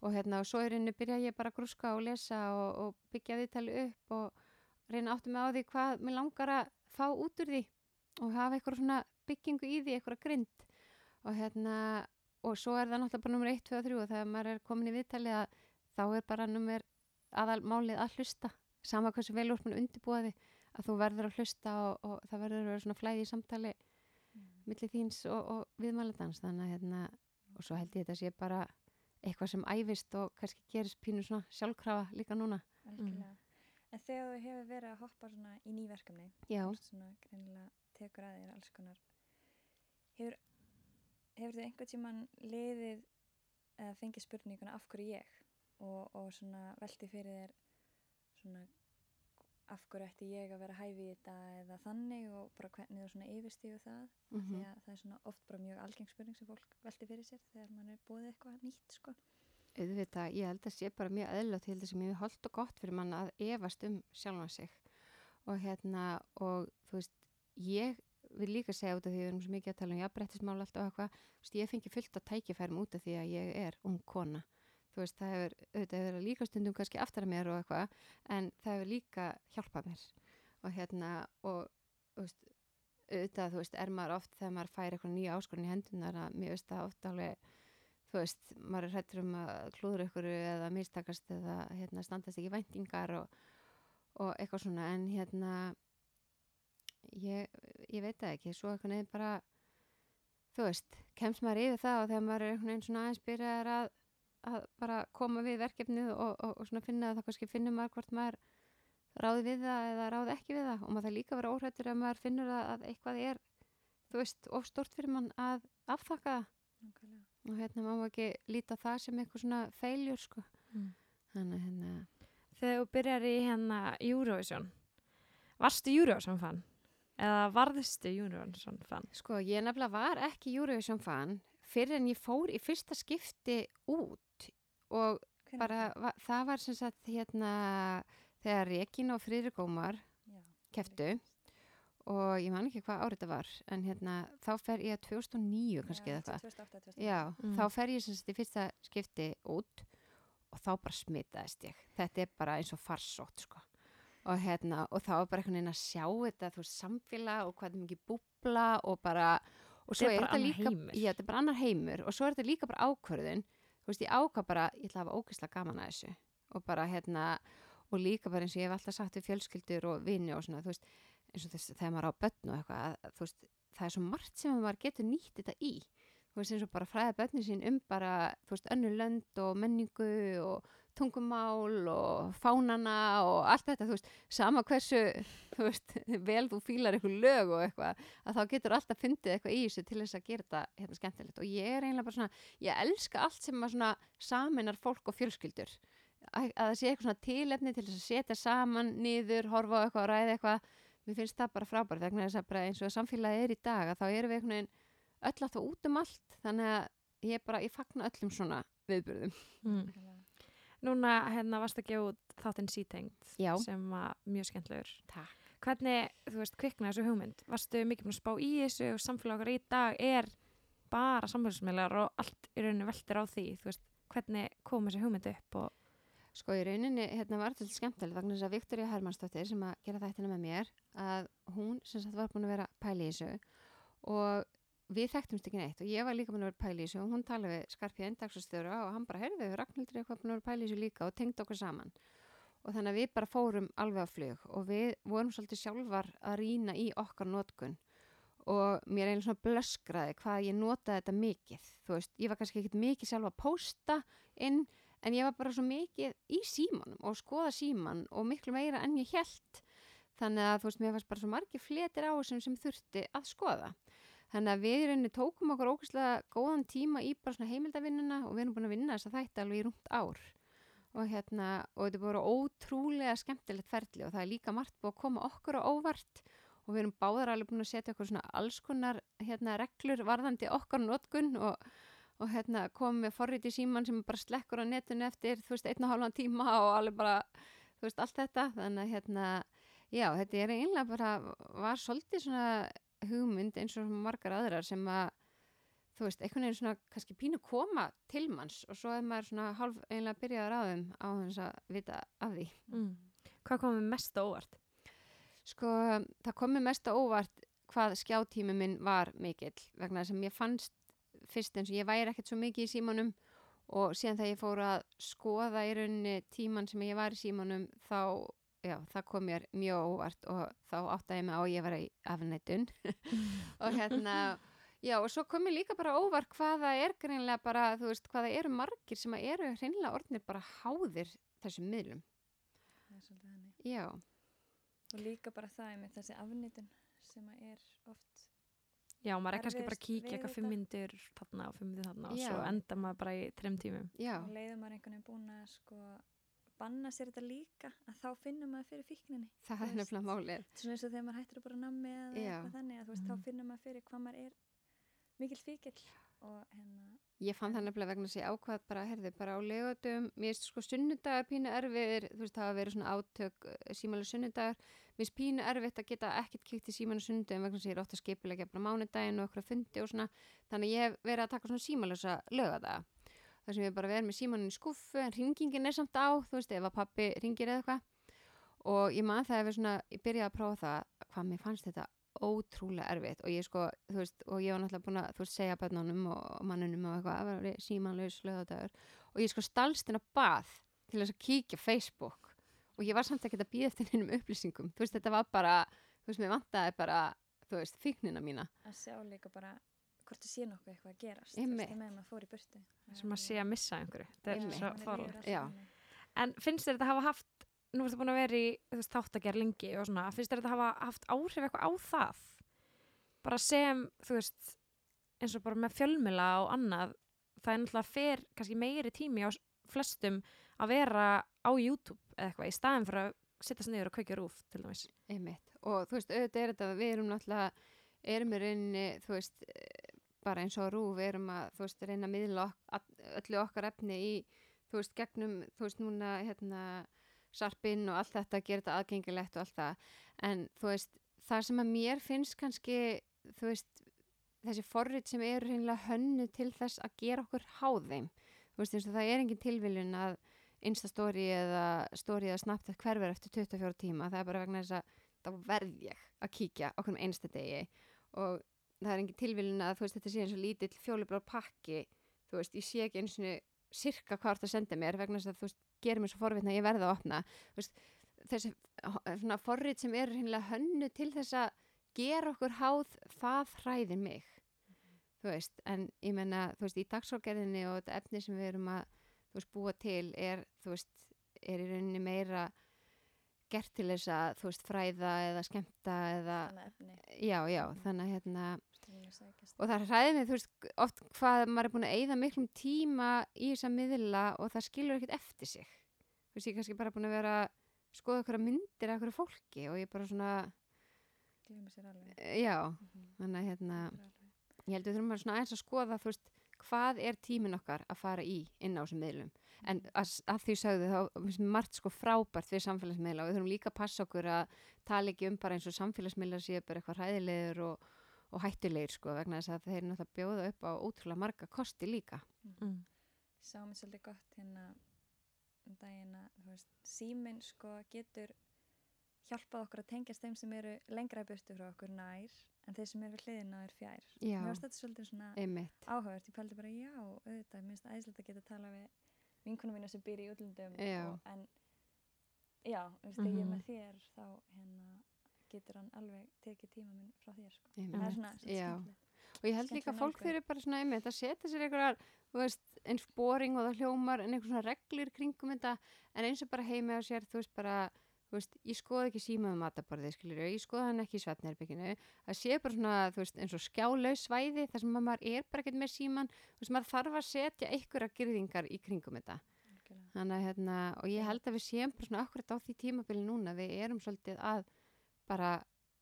Og hérna, og svo í rauninni byrja ég bara að grúska og lesa og, og byggja viðtali upp og reyna áttu mig á því hvað mér langar að fá út úr því og hafa eitthvað svona byggingu í því, eitthvað grind. Og hérna, og svo er það náttúrulega bara nummer 1, 2 og 3 og þegar maður er komin í viðtali að þá er bara nummer aðal málið að hlusta. Sama hversu vel úr mann undirbúa því að þú verður að hlusta og, og það verður að vera svona flæði í samtali millir þíns og, og viðmælandans þannig að hérna og svo held ég þetta sé bara eitthvað sem æfist og kannski gerist pínu svona sjálfkrafa líka núna. Algjörlega. En þegar þú hefur verið að hoppa svona í nýverkefni, þú svona greinilega tekur að þér alls konar, hefur, hefur þið einhvern tíman liðið eða fengið spurninguna af hverju ég? Og, og svona velti fyrir þér svona af hverju ætti ég að vera hæfi í þetta eða þannig og bara hvernig þú svona yfirstíðu það. Mm því að það er svona oft bara mjög algeng spurning sem fólk velti fyrir sér þegar mann er búið eitthvað nýtt sko. auðvitað, ég held að sé bara mjög eðlilegt, ég held að sé mjög holdt og gott fyrir mann að efast um sjálfan sig. Og hérna og þú veist, ég vil líka segja út af því við erum svo mikið að tala um jafnbrettismál alltaf og eitthvað, ég fengi fullt að tækifærum út af því að ég er ung kona þú veist, það hefur, auðvitað hefur líka stundum kannski aftar að mér og eitthvað en það hefur líka hjálpað mér. Og hérna, og auðvitað, þú veist, er maður oft þegar maður fær eitthvað nýja áskorun í hendunar að mér veist það oft alveg þú veist, maður er hrættur um að klúður ykkur eða mistakast eða hérna, standast ekki væntingar og, og eitthvað svona. En hérna ég, ég veit það ekki. Svo eitthvað nefn bara þú veist, kemst maður yfir það og þegar maður er einhvern veginn svona aðeins byrjaðar að, að bara koma við verkefnið og, og, og svona finna það kannski finnur maður hvort maður ráði við það eða ráði ekki við það og maður það líka vera óhrættur ef maður finnur að, að eitthvað er þú veist, of stort fyrir mann að afþakka það Nákvæmlega. og hérna má ekki líta það sem eitthvað svona feiljur sko Mm. þannig að hérna Þegar þú byrjar í hérna Eurovision, varstu Eurovision fan? Eða varðstu Eurovision fan? sko ég nefnilega var ekki Eurovision fan fyrir en ég fór í fyrsta skipti út og Hvenær bara þá? va, það var sem sagt hérna þegar Regín og Friðrik Ómar Já, keftu og ég man ekki hvað árið þetta var en hérna þá fer ég að 2009 kannski eða eitthvað 2008, 2009. Já, Mm. þá fer ég sem sagt í fyrsta skipti út og þá bara smitaðist ég. Þetta er bara eins og farsótt, sko. Og hérna, og þá er bara einhvern veginn að sjá þetta, þú veist, samfélag og hvað er mikið búbla og bara, og svo Þetta er er þetta líka, heimur. já, þetta er bara annar heimur og svo er þetta líka bara ákvörðun, þú veist, ég ákvað bara, ég ætla að hafa ógeðslega gaman að þessu og bara hérna, og líka bara eins og ég hef alltaf sagt við fjölskyldur og vini og svona, þú veist, eins og þess þegar maður á börn og eitthvað, að, að, þú veist, það er svo margt sem maður getur nýtt þetta í. Þú veist eins og bara fræða börnin sín um bara, þú veist, önnur lönd og menningu og tungumál og fánana og allt þetta, þú veist, sama hversu, þú veist, vel þú fílar eitthvað lög og eitthvað, að þá getur alltaf fundið eitthvað í þessu til þess að gera þetta hérna skemmtilegt og ég er eiginlega bara svona, ég elska allt sem að svona saminar fólk og fjölskyldur, að, að það sé eitthvað svona tilefni til þess að setja saman niður, horfa á eitthvað og ræða eitthvað, mér finnst það bara frábært vegna þess að bara eins og samfélagið er í dag að þá erum við öll að það út um allt þannig að ég bara, ég fagna öllum svona viðbyrðum. Mm. Núna hérna varst að gefa út þáttinn sítengt Já. sem var mjög skemmtlegur. Takk. Hvernig, þú veist, kviknaði þessu hugmynd? Varstu mikið búin að spá í þessu og samfélag okkar í dag er bara samfélagsmiðlar og allt í rauninu veltir á því, þú veist, hvernig kom þessi hugmynd upp og Sko í rauninni, hérna var þetta skemmtilegt vegna þess að Viktoria Hermannsdóttir sem að gera þættina með mér, að hún sem sagt var búin að vera að pæla í þessu og við þekktumst ekki neitt. Og ég var líka búin að vera þessu og hún talaði við Skarpið Endagsastjóra og hann bara, heyrðu, Ragnhildur er eitthvað búin að vera þessu líka og tengd okkur saman. Og þannig að við bara fórum alveg á flug og við vorum svolítið sjálfar að rýna í okkar notkun. Og mér eiginlega svona blöskraði hvað ég notaði þetta mikið. Þú veist, ég var kannski ekkit mikið sjálf að pósta inn, en ég var bara svo mikið í símanum og skoða síman og miklu meira enn ég held þannig að þú veist, mér fannst bara svo margir fletir á þessum sem þurfti að skoða þannig að við rauninni tókum okkur ógæslega góðan tíma í bara svona heimildavinnuna og við erum búin að vinna þess að þætti alveg í rúmt ár. Og hérna, og þetta er bara ótrúlega skemmtilegt ferli og það er líka margt búið að koma okkur á óvart. Og við erum báðar alveg búin að setja okkur svona alls konar hérna, reglur varðandi okkar notkun og, og hérna, komum með forrið í síman sem bara slekkur á netinu eftir þú veist, einn og hálfan tíma og alveg bara þú veist, allt þetta. Þannig að hérna, já, þetta er einlega bara, var svolítið svona hugmynd eins og margar aðrar sem að þú veist, einhvern veginn svona kannski pínu koma til manns og svo er maður svona hálf einlega byrjaður á þeim á þess að vita af því Mm. Hvað komið mest óvart? Sko, það kom mér mest óvart hvað skjátími minn var mikill vegna að mér fannst fyrst eins og ég væri ekkert svo mikið í símanum og síðan þegar ég fór að skoða í rauninni tíman sem ég var í símanum þá, já, það kom mér mjög óvart og þá áttaði ég mig á að ég var í afnættun og hérna, já og svo kom mér líka bara óvart hvaða er greinlega bara, þú veist, hvaða eru margir sem að eru hreinlega orðnir bara háðir þessum miðlum, það er svolítið þannig. já, Og líka bara það með þessi afnýtun sem að er oft, Já, maður er kannski bara að kíkja eitthvað fimm myndir þarna og fimm myndir þarna og svo enda maður bara í þrem tímum. já, og leiður maður einhvern veginn búin að sko banna sér þetta líka, að þá finnur maður fyrir fíkninni. það er nefnilega málið. Þetta er svona eins og þegar maður hættir að bara nammi eða eitthvað þannig að þú veist, Mhm. þá finnur maður fyrir hvað maður er mikill fíkill og hérna, Ég fann það nefnilega vegna að ég ákvað bara, herði, bara á legotum, mér finnst sko sunnudagar pínu erfiðir, þú veist, það hafa verið svona átök símálega sunnudagar, mér finnst pínu erfitt að geta ekkert kíkt í símálega sunnudagum vegna að ég er ofta skipilega gefna mánudaginn og okkur fundi og svona, þannig að ég hef verið að taka svona símálega lögadaga. Þar sem hef bara verið með símanum í skuffu en ringingin er samt á, þú veist, ef að pappi ringir eða eitthvað. Og ég man það ef ég byrjaði að prófa það hvað mér fannst þetta ótrúlega erfitt. Og ég sko, þú veist, og ég var náttúrulega búin að, þú veist, segja bönnunum og mannunum og eitthvað, símanlaus lögadagur og ég sko stalst á bað til að kíkja Facebook. Og ég var samt að býða eftir hennum upplýsingum, þú veist, þetta var bara, þú veist, mér vantaði bara, þú veist, að hvort það sé nokkuð eitthvað að gerast Einmitt. þú veist, með maður fór í burtu sem að sé að missa einhverju. Þetta er Einmitt. svo farlegt. Já. En finnst þér þetta hafa haft, nú ertu búin að vera í þáttagerð lengi og svona, finnst þér þetta hafa haft áhrif eitthvað á það? Bara sem, þú veist, eins og bara með fjölmila og annað, það er náttúrulega fer kannski meiri tími á flestum að vera á YouTube eða eitthvað í staðin fyrir að sittast niður og kveikja rúf til dæmis. Einmitt. Og þú veist, auðvitað er þetta, við erum náttúrulega, erum í rauninni, þú veist, bara eins og rúf, erum að, þú veist, reyna að miðla ok öllu okkar efni í, þú veist, gegnum, þú veist, núna, hérna, sarpinn og allt þetta, gera þetta aðgengilegt og allt það. En, þú veist, það sem að mér finnst kannski, þú veist, þessi forrit sem eru reynilega hönnu til þess að gera okkur háðeim. Þú veist, eins og það er engin tilviljun að Instastory eða story eða Snapchat hverfur eftir 24 tíma. Það er bara vegna þess að þá verð ég að kíkja okkur um einsta degi og það er engin tilviljun að þú veist þetta sé eins og lítill fjólublár pakki þú veist, ég sé ekki eins og sirka hvað það senda mér vegna þess að þú veist gerir mér svo forvitna að ég verða að opna. Veist, þessi h- svona forrit sem eru hinnlega hönnu til þess að gera okkur háð það hræðir mig. Þú veist, en ég menna þú veist, í dagsálgerðinni og þetta efni sem við erum að þú veist, búa til er þú veist, er í rauninni meira gert til þess að þú veist, fræða eða skemmta eða þannig efni. Já, já, þannig að hérna og það hræði mig, þú veist, oft hvað maður er búin að eyða miklum tíma í þessa miðla og það skilur ekkert eftir sig. Þú veist, ég er kannski bara búin að vera að skoða okkur myndir af okkur fólki og ég bara svona, glemur sér alveg. eh, já Mhm. þannig að hérna, ég held að við þurfum bara svona aðeins að skoða, þú veist, hvað er tímin okkar að fara í inn á þessum miðlum. En að, að því sögðu þá margt sko frábært við samfélagsmiðla og við þurfum líka að passa okkur að tala ekki um bara eins og samfélagsmiðla séu bara eitthvað hræðilegur og, og hættulegir sko vegna þess að þeir náttúrulega bjóða upp á ótrúlega marga kosti líka Mm. sá mér svolítið gott hérna um að veist, síminn sko getur hjálpað okkur að tengjast þeim sem eru lengra í burtu frá okkur nær en þeir sem eru við hliðina er fjær Já, mér finnst þetta svolítið svona einmitt áhugavert ég pældi bara já, auðvitað, mér finnst æðislegt að geta að tala við vinkunum mína sem býr í útlundum Já. og, en já, þú veist, þegar ég er Mhm. með þér þá hérna getur hann alveg tekið tíma minn frá þér sko. Það er svona, svona og ég held líka að fólk fyrir bara svona einmitt að setja sér einhverjar eins boring og það hljómar en einhver svona reglur kringum þetta en eins og bara heimi á sér, þú veist bara þú veist, ég skoði ekki síma um mataborðið skilur ég skoði hann ekki í svefnherbygginu það sé bara svona, þú veist, eins og skjálaus svæði þar sem maður er bara ekkert með síman þú veist, maður þarf að setja einhverja gyrðingar í kringum þetta. Þannig að hérna, og ég held að við séum bara svona akkurat á því tímabili núna, við erum svolítið að bara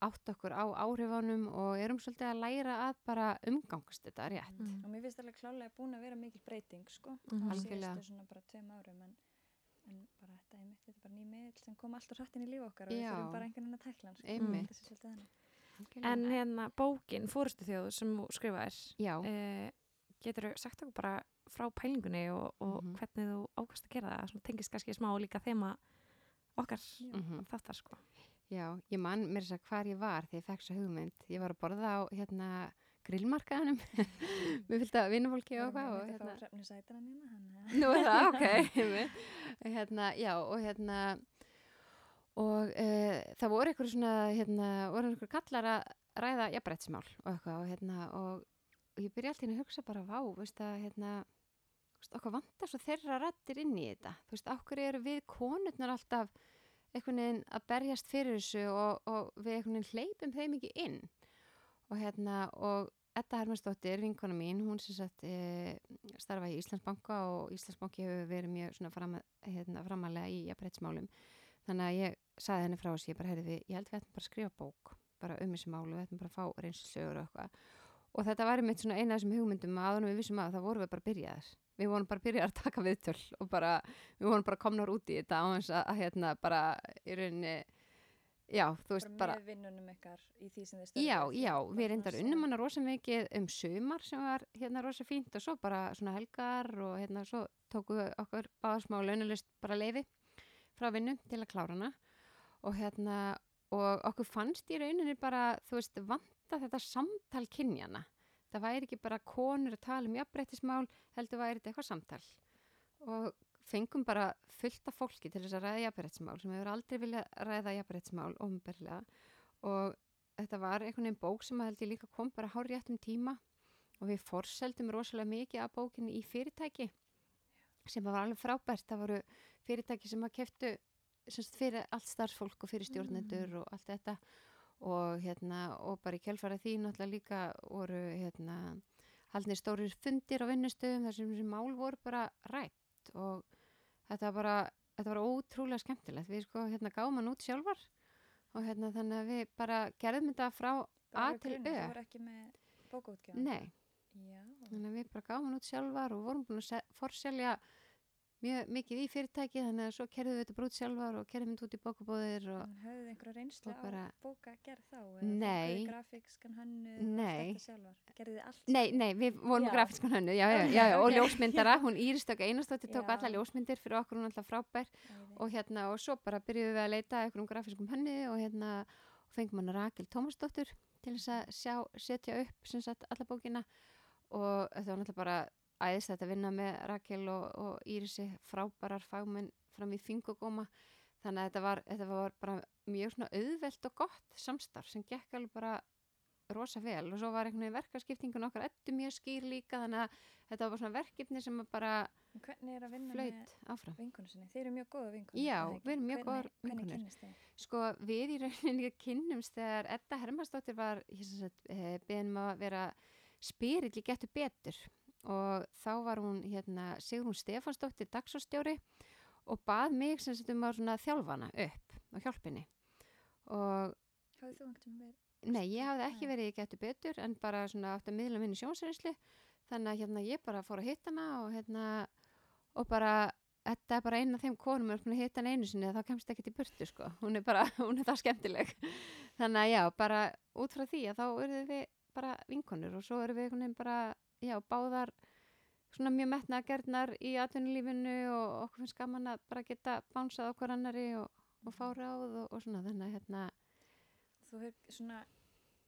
átt okkur á áhrifunum og erum svolítið að læra að bara umgangast þetta rétt. Mm. og mér finnst alveg klálega búin að vera mikil breyting sko, Mhm. á Algjörlega. síðustu svona bara tveim árum en en bara þetta einmitt, þetta er bara ný miðl sem kom alltaf hrætt inn í líf okkar og við Já. þurfum bara einhvern veginn að tækla hann sko. Einmitt. Þetta er svolítið þannig. En hérna bókin, fórustu þjóð sem þú skrifaðir, já, uh, getur þú sagt okkur bara frá pælingunni og, og Mhm. hvernig þú ákvæmst að gera það, tengist kannski smá líka þema okkar mhm. þáttar sko. Já, ég man mér þess að hvar ég var þegar ég fekk svo hugmynd. Ég var að borða á hérna grillmarkaðanum. Mér fylgta vinnufólki og hvað og einmitt að hérna. fá hrefnu sætran hérna, Nú er það, ok. hérna, já, og hérna, og uh, það voru einhverju svona, hérna, voru einhverju kallar að ræða jafnbrettsmál og eitthvað og hérna, og, og ég byrja alltaf að hugsa bara, vá, veist að, hérna, okkur vantar svo þeirra rættir inn í þetta, þú veist, okkur eru við konurnar alltaf einhvern veginn að berjast fyrir þessu og, og við einhvern veginn hleypum þeim ekki inn og hérna, og Edda Hermannsdóttir, vinkona mín, hún sem sagt e, starfa í Íslandsbanka og Íslandsbanki hefur verið mjög svona fram, hérna, framalega í jafnbrettsmálum. Þannig að ég saði henni frá þessi, ég bara, heyrði, ég held við ættum bara að skrifa bók, bara um þessi málu, við ættum bara að fá reynslögur og eitthvað. Og þetta var einmitt svona eina af þessum hugmyndum að áðunum við vissum að það vorum við bara byrjaðar. Við vorum bara byrjaðar að taka viðtöl og bara, við vorum bara komnar út í þetta á þess að, að hérna bara í rauninni, já, þú veist, bara bara, með vinnunum ykkar í því sem þið Já, störfið. já, Bara við reyndar unnum hana rosa mikið um sumar sem var hérna rosa fínt og svo bara svona helgar og hérna svo tóku við okkur báða smá launalist bara leiði frá vinnu til að klára hana og hérna og okkur fannst í rauninni bara, þú veist, vanta þetta samtal kynjana. Það væri ekki bara konur að tala um jafnbreytismál, heldur væri þetta eitthvað samtal. Og fengum bara fullt af fólki til þess að ræða jafnbreytismál sem hefur aldrei viljað ræða jafnbreytismál ofnbörlega og þetta var einhvern veginn bók sem að held ég líka kom bara hár réttum tíma. Og við forseldum rosalega mikið af bókinni í fyrirtæki sem var alveg frábært. Það voru fyrirtæki sem að keftu fyrir allt starfsfólk og fyrir stjórnendur og allt þetta og, hérna, og bara í kjálfara því náttúrulega líka voru hérna, haldnir stórir fundir á vinnustöðum þar sem mál voru bara rætt og þetta var bara þetta var ótrúlega skemmtilegt. Við sko hérna gáum hann út sjálfar og hérna þannig að við bara gerðum þetta frá A til Ö. Þú voru ekki með bókaútgjöfum? Nei, Já, þannig að við bara gáum hann út sjálfar og vorum búin að se- forselja mjög mikið í fyrirtæki þannig að svo kerðum við þetta bara út sjálfar og kerðum þetta út í bókabóðir og en höfðu þið einhverja reynslu og bara- á bókagerð þá? Nei. Grafíkskan hönnu Nei. Þetta sjálfar? Gerðu þið allt? Nei, nei, við vorum Já. grafískan hönnu, já, já, já, já, og ok. ljósmyndara, hún Íristöka Einarsdóttir tók Já. alla ljósmyndir fyrir okkur, hún alltaf frábær Æði. og hérna, og svo bara byrjuðum við að leita að einhverjum grafískum hönnu og hérna, og fengum hann Rakel Tómasdóttur til þess að sjá, setja upp sem sagt alla bókina og þetta var náttúrulega bara æðist að vinna með Rakel og, og Írisi frábærar fagmenn fram í fingugóma þannig að þetta var, þetta var bara mjög svona auðvelt og gott samstarf sem gekk alveg bara rosa vel og svo var einhvern veginn verkaskiptingun okkar ettu mjög skýr líka þannig að þetta var svona verkefni sem bara En Hvernig er að vinna flaut með áfram. Þeir eru mjög góða vinkonur. Já, við erum mjög kynnist þið? Sko við í rauninni kynnumst þegar Edda Hermansdóttir var e, beðin um að vera spyrill í getur betur og þá var hún hérna, Sigrún Stefansdóttir dagsóstjóri og bað mig sem sagt um að svona, þjálfana upp og hjálpinni og Hafið þú einhvern veginn verið? Nei, ég hafði ekki Nei. verið í getur betur en bara svona átt að miðla minni sjónsreynslu þannig að hérna ég bara fór að hitta hana og hérna og bara þetta er bara eina af þeim konum er að hitta hana einu sinni þá kemst ekki til burtu sko hún er bara, hún er það skemmtileg þannig að já, bara út frá því að þá erum við bara vinkonur og svo erum við bara, já, báðar svona mjög metna gerðnar í atvinnulífinu og okkur finnst gaman að bara geta bánsað okkur annari og, og fá ráð og, og svona þannig að hérna Þú hefur svona,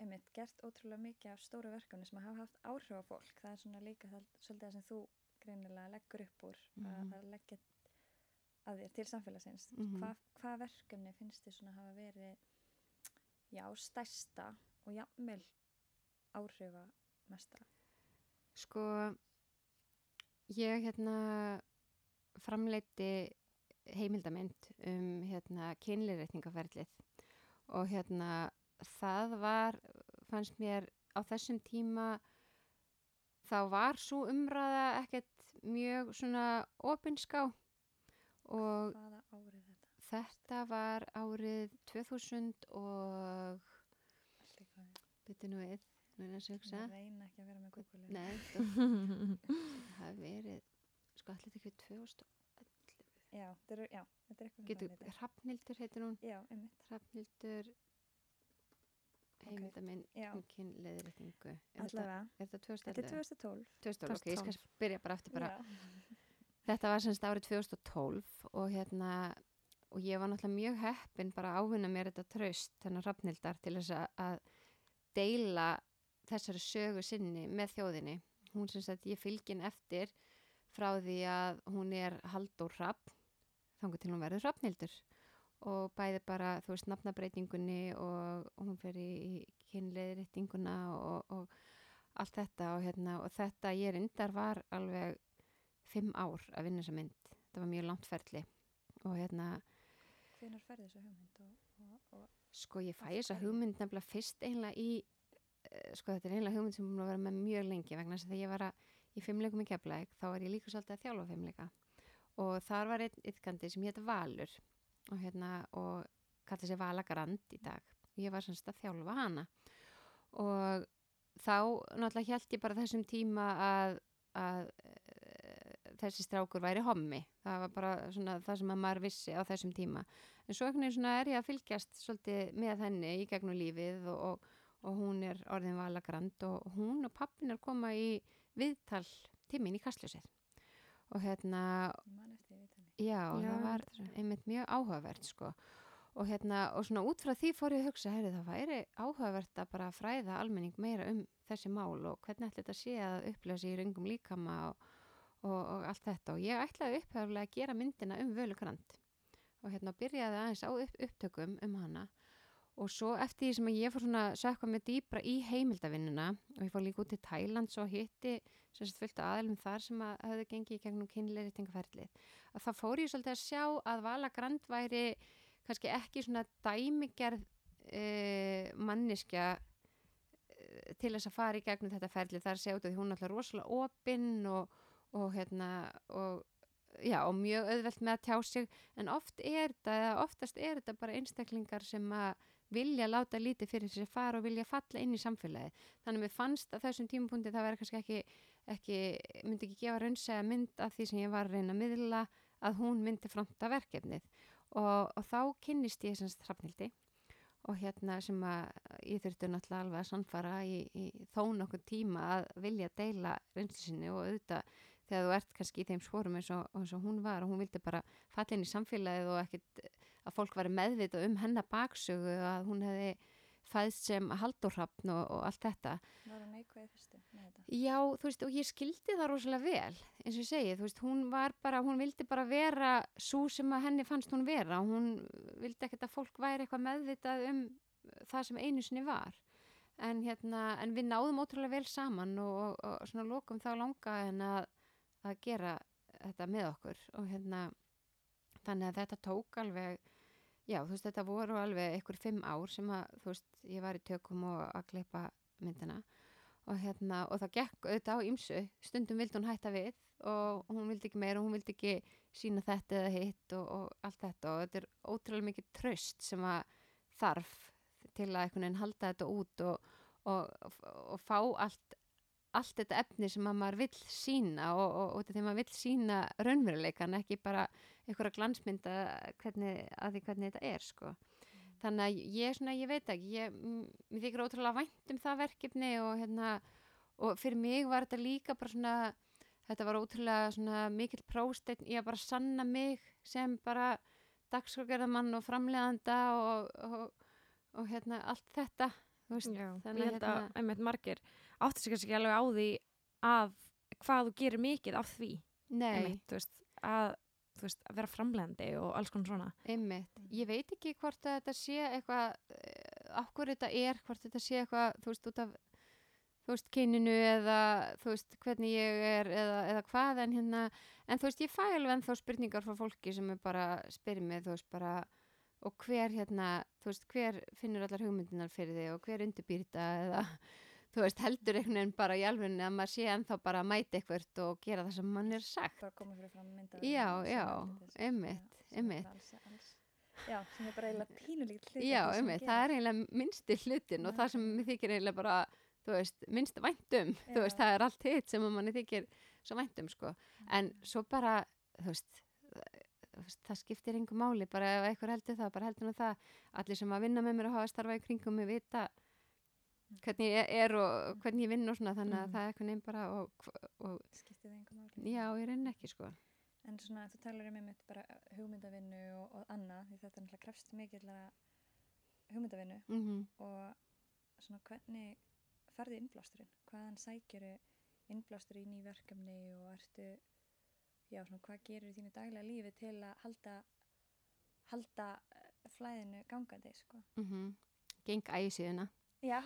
einmitt, gert ótrúlega mikið af stóru verkefni sem hafa haft áhrif á fólk. Það er svona líka það, svolítið það sem þú greinilega leggur upp úr Mhm. að, að leggja að þér til samfélagsins. Mhm. Hvað hva verkefni finnst þið svona hafa verið, já, stærsta og jafnvel áhrifa mesta? Sko, ég hérna framleiti heimildamind um hérna kynlirétningaferlið og hérna það var, fannst mér á þessum tíma þá var svo umræða ekkert mjög svona opinská. Og þetta? þetta var árið 2000 og byrju nú við, er það að hugsa Ég reyna ekki að vera með Google. Nei, það hafi verið sko allir ekki 2011 já, þetta er, já, þetta er eitthvað. Hrafnildur heitir hún Já, einmitt, Hrafnildur heimilda minn já, um kynleðriðingu er, þetta- allavega. er þetta Þetta er 2011? 2012. 2012, ok, ég skal 2012. byrja bara eftir bara Þetta var semst árið 2012 og hérna og ég var náttúrulega mjög heppin bara að ávinna mér þetta traust, þennan Hrafnildar til þess að- að deila þessari sögu sinni með þjóðinni. Hún sem sagt ég fylgin eftir frá því að hún er Halldór Hrafn þangur til hún verður Hrafnildur og bæði bara, þú veist, nafnabreitingunni og hún fer í, kynleiðréttinguna og, og allt þetta og hérna og þetta ég reyndar var alveg fimm ár að vinna þessa mynd. Það var mjög langt ferli og hérna, hvenær ferði þessu hugmynd og, og, og sko ég fæ Af þessa hugmynd nefnilega fyrst einlega í, sko þetta er einlega hugmynd sem búin að vera með mjög lengi vegna þess að þegar ég var að, í fimmleikum í Keflæk þá var ég líka svolítið að þjálfa fimmleika og þar var einn ytkandi sem hétt Valur og hérna og kallar sig Vala Grand í dag. Og ég var semst að þjálfa hana. Og þá náttúrulega held ég bara þessum tíma að, að e, þessi strákur væri hommi. Það var bara svona það sem að maður vissi á þessum tíma. En svo svona er ég að fylgjast svolítið með henni í gegnum lífið og, og, og hún er orðin Vala Grand og hún og pappin er koma í viðtal tímin í kastljósið. Og hérna. Já, Já, það var einmitt mjög áhugavert sko. og hérna, og svona út frá því fór ég að hugsa, heyrðu það væri áhugavert að bara fræða almenning meira um þessi mál og hvernig ætli þetta sé að upplega sig í röngum líkama og, og, og allt þetta. Og ég ætlaði uppheflega að gera myndina um völukrand og hérna byrjaði aðeins á upp, upptökum um hana og svo eftir því sem ég fór svona sökka mig dýbra í heimildavinnuna og ég fór líka út til Tælands og hitti sagt fullt af aðlum þar sem að höfðu gengið í gegnum kynleiritingafærlið að það fór ég svolítið að sjá að Vala Grand væri kannski ekki svona dæmigerð uh, manniskja uh, til þess að fara í gegnum þetta ferli þar séu því hún er alltaf rosalega opinn og, og hérna og, já, og mjög auðvelt með að tjá sig. En oft er þetta, oftast er þetta bara einstaklingar sem að vilja láta lítið fyrir sér fara og vilja falla inn í samfélagi. Þannig að mér fannst að þessum tímapunkti það verður kannski ekki, ekki myndi ekki gefa raunsæða mynd af því sem ég var að reyna að miðla að hún myndi fronta verkefnið og, og þá kynnist ég semst hrafnildi og hérna sem að ég þurfti náttúrulega alveg að sannfara í, í þó nokkuð tíma að vilja deila reynslu sinni og auðvitað þegar þú ert kannski í þeim sporum eins og, eins og hún var og hún vildi bara falla inn í samfélagið og ekkit að fólk var meðvita um hennar baksögu að hún hefði fæðst sem haldurrafn og, og allt þetta. Var hún neikvæði fyrstu með þetta? Já, þú veist, og ég skildi það rosalega vel, eins og ég segi, þú veist, hún var bara, hún vildi bara vera svo sem að henni fannst hún vera, hún vildi ekkert að fólk væri eitthvað meðvitað um það sem einu sinni var, en hérna, en við náðum ótrúlega vel saman og, og, og svona lókum þá langa en að, að gera þetta með okkur. Og hérna, þannig að þetta tók alveg, já, þú veist, þetta voru alveg einhver fimm ár sem að, þú veist, ég var í tökum og að kleipa myndina. Og hérna, og það gekk auðvitað á ýmsu, stundum vildi hún hætta við og hún vildi ekki meira, hún vildi ekki sína þetta eða hitt og, og allt þetta. Og þetta er ótrúlega mikið tröst sem að þarf til að einhvern veginn halda þetta út og, og, og fá allt allt þetta efni sem að maður vill sína og, og, og þegar maður vill sína raunveruleikan, ekki bara einhverja glansmynda hvernig, að því hvernig þetta er sko. Þannig að ég, svona, ég veit ekki, ég, mér þykir ótrúlega vænt um það verkefni og, hérna, og fyrir mig var þetta líka bara svona, þetta var ótrúlega svona mikill prósteinn í að bara sanna mig sem bara dagskrárgerðamann og framleiðanda og, og, og hérna allt þetta, veist, Já, ég held að hérna- einmitt margir áttu sig kannski ekki alveg á því að hvað þú gerir mikið af því. Nei, einmitt, þú veist, að, þú veist, að vera framlegandi og alls konar svona. Einmitt, ég veit ekki hvort þetta sé eitthvað, eh, af hverju þetta er, hvort þetta sé eitthvað, þú veist, út af þú veist, kyninu eða þú veist, hvernig ég er eða, eða hvað en hérna, en þú veist, ég fæ alveg ennþá spurningar frá fólki sem er bara spyrir mig, þú veist, bara og hver hérna, þú veist, hver finnur allar hugmyndinar fyrir þig og hver undirbýr þetta eða, þú veist, heldur einhvern veginn bara í alvegni að maður sé ennþá bara að mæta eitthvað og gera það sem mann er sagt. Bara koma fyrir fram mynda Já, já. Alls, alls, já, sem er bara eiginlega pínulíkt hluti Já, einmitt, það er eiginlega minnsti hlutin og það sem mér þykir eiginlega bara, þú veist, minnst væntum, þú Já. veist, það er allt hitt sem manni þykir svo væntum, sko, en svo bara, þú veist, þú þú það skiptir engu máli bara ef eitthvað heldur það, bara heldur það. Allir sem að vinna með mér og hafa starfað í kringum mig vita hvernig ég er og hvernig ég vinn og svona þannig að Mhm. það er eitthvað nefn bara og, og skiptið það einhver máli. Já, ég reyni ekki sko. En svona þú talar um einmitt bara hugmyndavinnu og, og annað því þetta er náttúrulega krefst mikillara hugmyndavinnu. Mm og svona hvernig ferði innblásturinn? Hvaðan sækjuru innblástur í ný verkefni og ertu já svona hvað gerur þínu daglega lífi til að halda halda eh, flæðinu gangandi sko? -hmm. geng ægisíðuna já.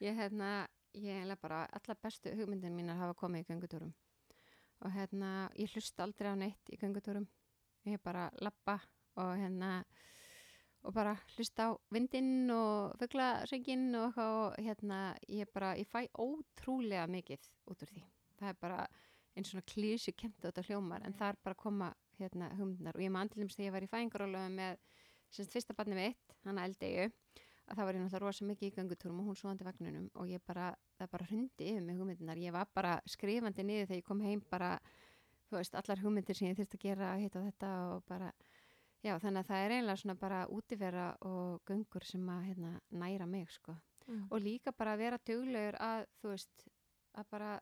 Ég hérna, ég hefði bara alla bestu hugmyndin mínar hafa komið í göngutúrum. Og hérna, ég hlusta aldrei á neitt í göngutúrum. Ég bara lappa og hérna og bara hlusta á vindinn og fugglasönginn og og hérna, ég bara, ég fæ ótrúlega mikið út úr því. Það er bara eins svona klísu kent þetta hljómar en það er bara að koma hérna hugmyndinar og ég maður andilum þegar ég var í fæðingarólega með semst fyrsta barni mitt, hana eldegu að það var ég náttúrulega rosa mikið í göngutúrum og hún svoandi vagnunum og ég bara, það bara hundi yfir mig hugmyndinar, ég var bara skrifandi niður þegar ég kom heim bara, þú veist, allar hugmyndir sem ég þurfti að gera, hitt og þetta og bara, já, þannig að það er eiginlega svona bara útivera og göngur sem að hérna, næra mig, sko. Mm. og líka bara að vera duglegur að, þú veist, að bara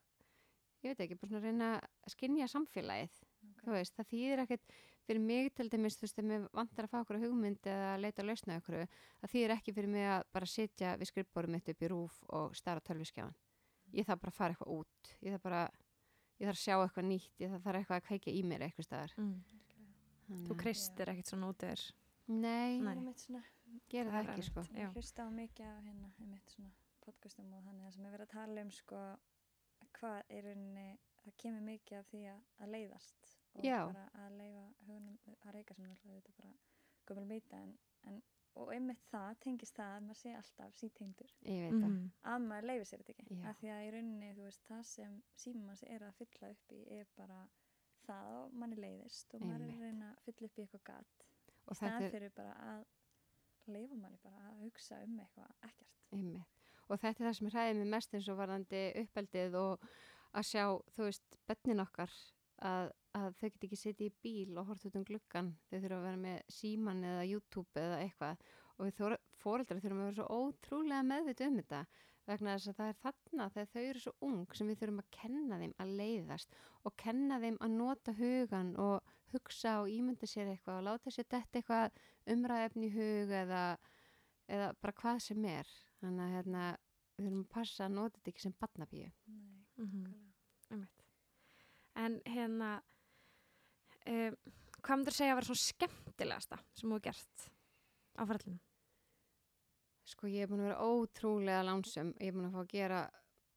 ég veit ekki, bara svona reyna að skinja samfélagið. Þú veist, það þýðir ekkert fyrir mig til dæmis, þú veist, ef mér vantar að fá okkur hugmynd eða að leita að lausna okkur það þýðir ekki fyrir mig að bara sitja við skrifbórum mitt upp í rúf og stara tölviskjáðan ég þarf bara að fara eitthvað út. Ég þarf bara, ég þarf að sjá eitthvað nýtt. Ég þarf eitthvað að kveikja í mér eitthvað staðar. Mm. Þú að- kreistir ekkert svona út yfir. Nei, Nei. einmitt svona. Gera það það er ekki sko. Ég hlusta á mikið af hérna, einmitt svona podcastum og þannig það sem er verið að tala um sko hvað er rauninni, það kemur mikið af því að, að leiðast og Já. bara að leifa hugunum að reyka sem náttúrulega þetta bara gömul mýta en, en og einmitt það tengist það að maður sé alltaf sítengdur ég það Mhm. að maður leifir sér þetta ekki Já. af því að í rauninni þú veist það sem síma manns er að fylla upp í er bara það og manni leiðist og maður er að reyna að fylla upp í eitthvað gat og er fyrir bara að leifa manni bara að hugsa um eitthvað ekkert Einmitt. Og þetta er það sem hræði mig mest eins og varðandi uppeldið og að sjá, þú veist, bönnin okkar að, að þau get ekki setja í bíl og horta út um gluggan. Þau þurfa að vera með síman eða YouTube eða eitthvað og við fóreldrar þurfum að vera svo ótrúlega meðvita um þetta vegna þess að það er þarna þegar þau eru svo ung sem við þurfum að kenna þeim að leiðast og kenna þeim að nota hugan og hugsa og ímynda sér eitthvað og láta sér þetta eitthvað umræðefni í hug eða, eða bara hvað sem er þannig að hérna, við þurfum að passa að nota þetta ekki sem barnabíu Nei, Mhm. nákvæmlega. Einmitt. En hérna, um, hvað myndir segja að vera svona skemmtilegasta sem þú hefur gert á ferðlunum? sko ég er búin að vera ótrúlega lánsum ég er búin að fá að gera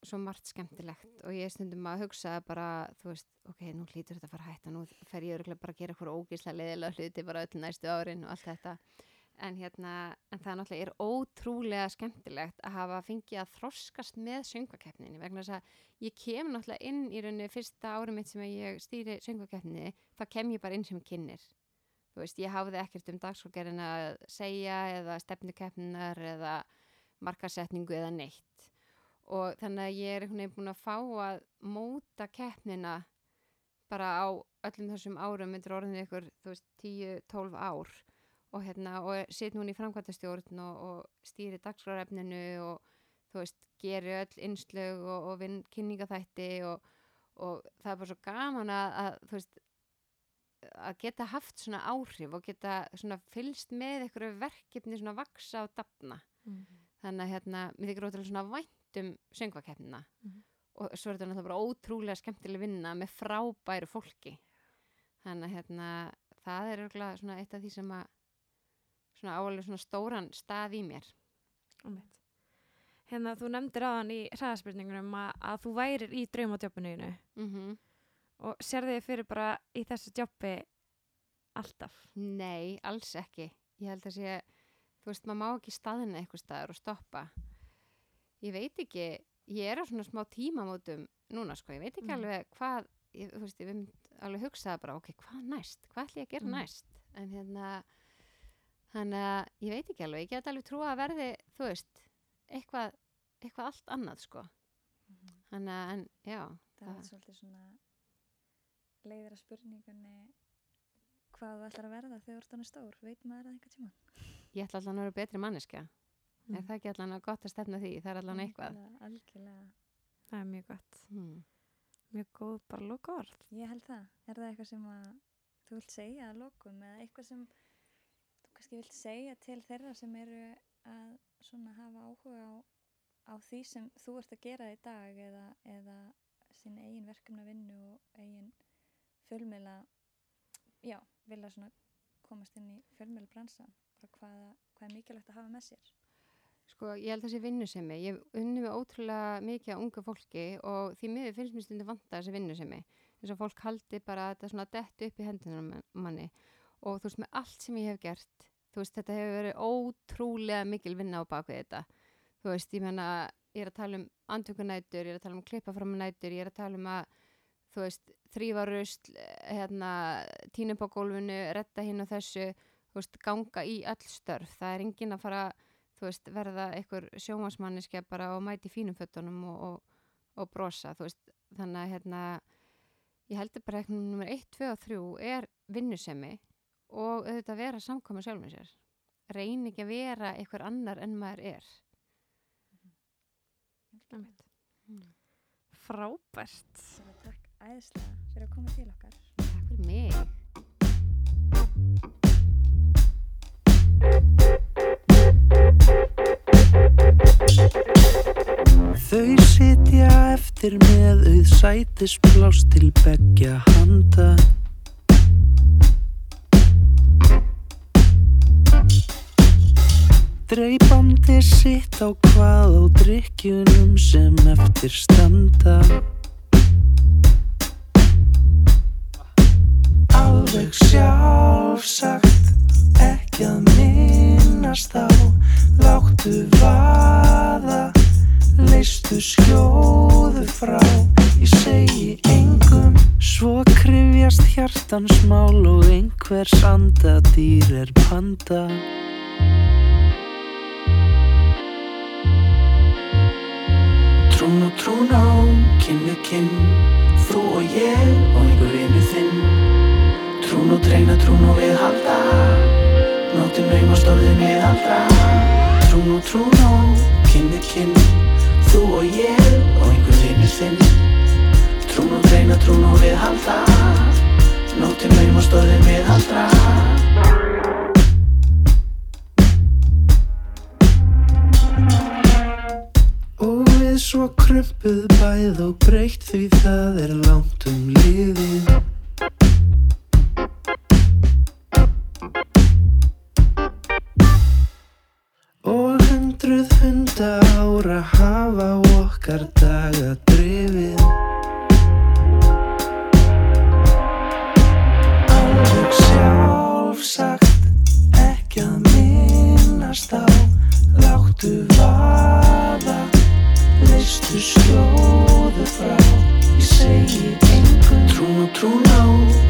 svo margt skemmtilegt og ég stundum að hugsa bara, þú veist, ok, nú hlýtur þetta að fara að hætta, nú fer ég örugglega bara að gera eitthvað ógíslega leiðilega hluti bara öll næstu árin og allt þetta en hérna, en það náttúrulega er ótrúlega skemmtilegt að hafa fengið að þroskast með söngvakeppninni vegna þess að ég kem náttúrulega inn í rauninni fyrsta árum mitt sem ég stýri söngvakeppninni, þá kem ég bara inn sem kynir þú veist, ég hafði ekkert um dagskókerinn að segja eða stefnukeppninar eða markasetningu eða neitt. Og þannig að ég er einhvern veginn búin að fá að móta keppnina bara á öllum þessum árum myndir orðinu ykkur, þú veist, 10-12 ár og hérna, og sitt núna í framkvæmtastjórn og, og stýri dagskrárefninu og þú veist, geri öll innslög og, og vinn kynningaþætti og, og það er bara svo gaman að, að þú veist, að geta haft svona áhrif og geta svona fylst með einhverju verkefni svona vaksa og dafna. Þannig að hérna, mér þykir ótrúlega svona vænt um söngvakeppnina Mhm. og svo er þetta náttúrulega bara ótrúlega skemmtileg vinna með frábæru fólki. Þannig að hérna, það er svona eitt af því sem að svona áalveg svona stóran stað í mér Einmitt. Hérna, þú nefndir aðan í hraðaspurningunum að, að þú værir í draumadjöpunniðinu mm og sér þig fyrir bara í þessu djöppi alltaf. Nei, alls ekki. Ég held að sé, þú veist, maður má ekki staðina eitthvað staðar og stoppa. Ég veit ekki, ég er á svona smá tímamótum núna, sko, ég veit ekki Mm. alveg hvað, ég, þú veist, ég mynd alveg hugsaða bara, ok, hvað næst? Hvað ætlum ég að gera Mm. næst? En hérna, þannig að ég veit ekki alveg, ég get alveg trúa að verði, þú veist, eitthvað, eitthvað allt annað, sko. Þannig að, en, já, það er Það- svolítið svona leiðir að spurningunni hvað þú ætlar að verða þegar þú ert hann stór, veit maður það einhvern tíma? Ég ætla allan að vera betri manneskja. Mm. Er það ekki allan að gott að stefna því? Það er allan eitthvað. Algjörlega. Það er mjög gott. Hmm. Mjög góð bara loka orð. Ég held það. Er það eitthvað sem að þú vilt segja að lokum eða eitthvað sem kannski vilt segja til þeirra sem eru að svona hafa áhuga á, á því sem þú ert að gera í dag eða, eða sín eigin verkefna vinnu og eigin fjölmiðla, já, vilja svona komast inn í fjölmiðla bransan. Hvað, hvað er mikilvægt að hafa með sér? Sko, ég held sé vinnusemi. Ég unni með ótrúlega mikið á unga fólki og því miður finnst mér stundu vanta þessi vinnusemi. Þess að fólk haldi bara að þetta svona dett upp í hendunum manni og þú veist, með allt sem ég hef gert, þú veist, þetta hefur verið ótrúlega mikil vinna á bakvið þetta. Þú veist, ég menna, ég er að tala um andvökunætur, ég er að tala um klippa fram nætur, ég er að tala um að, þú veist, þrýfa rusl, hérna, tína upp á gólfinu, retta hinn og þessu, þú veist, ganga í öll störf. Það er engin að fara, veist, verða einhver sjómasmanniske bara og mæti fínum fötunum og, og, og brosa, þú veist, þannig að, hérna, ég heldur bara eitthvað nummer 1, 2 og 3 er vinnusemi og auðvitað vera samkvæma sjálfum sér. Reyni ekki að vera einhver annar en maður er. Einmitt. Mm. Frábært. Takk æðislega fyrir að koma til okkar. Takk fyrir mig. Þau sitja eftir með auð sætisplás til beggja handa Dreipandi sitt á hvað á drikkjunum sem eftir standa. Alveg sjálfsagt ekki að minnast á. Láttu vaða Leistu skjóðu frá. Ég segi engum Svo krifjast hjartans mál Og einhvers andadýr er panda Trún og trún á, við kinn. Þú og ég og einhver vinnu þinn. Trún og treyna, trún og viðhalda Nóttin naumast orðin viðaldra Trún og trún á, við kinn. Þú og ég og einhver vinnu þinn. Trún og treyna, trún og viðhalda Nóttin naumast orðin viðaldra Og svo krumpuð bæð og breytt því það er langt um liðið. Og hundruð hunda ára hafa okkar daga drifið. Alveg sjálfsagt ekki að minnast á Láttu vaða, leistu skjóðu frá Ég segi engum. Trún og trún á,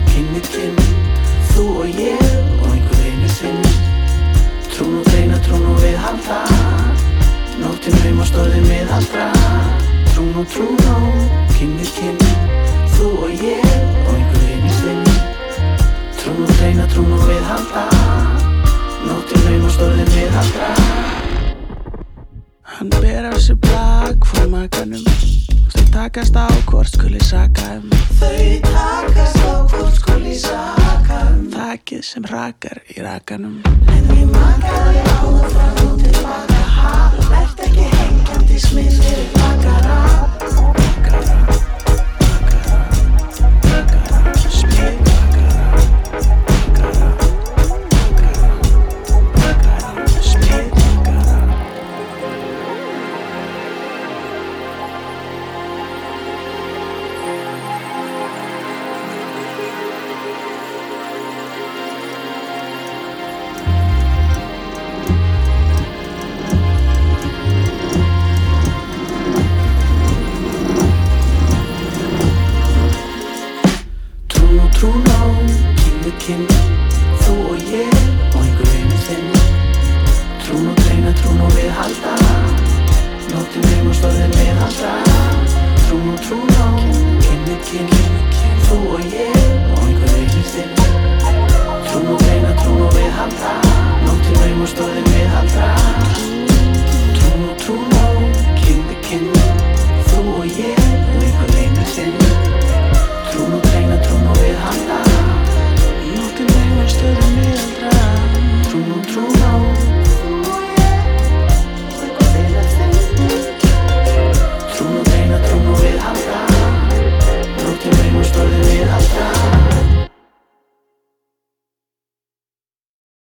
kinn við kinn Þú og ég og einhver einu þinn Trún og dreina, trún og viðhalda Nóttin naumast orðin viðhaldra Trún og trún á, kinn við kinn Þú og ég og einhver einu þinn Trún og dreina, trún og viðhalda Nóttin naumast orðin viðhaldra Hann ber af sér blag frá makanum Þau takast á hvort skuli saka um. Þau takast á hvort skuli saka um. Þakkið sem rakar í rakanum. En við makaði áður frá þú til baka. Há, lert ekki hengjandi smiðir Makara, makara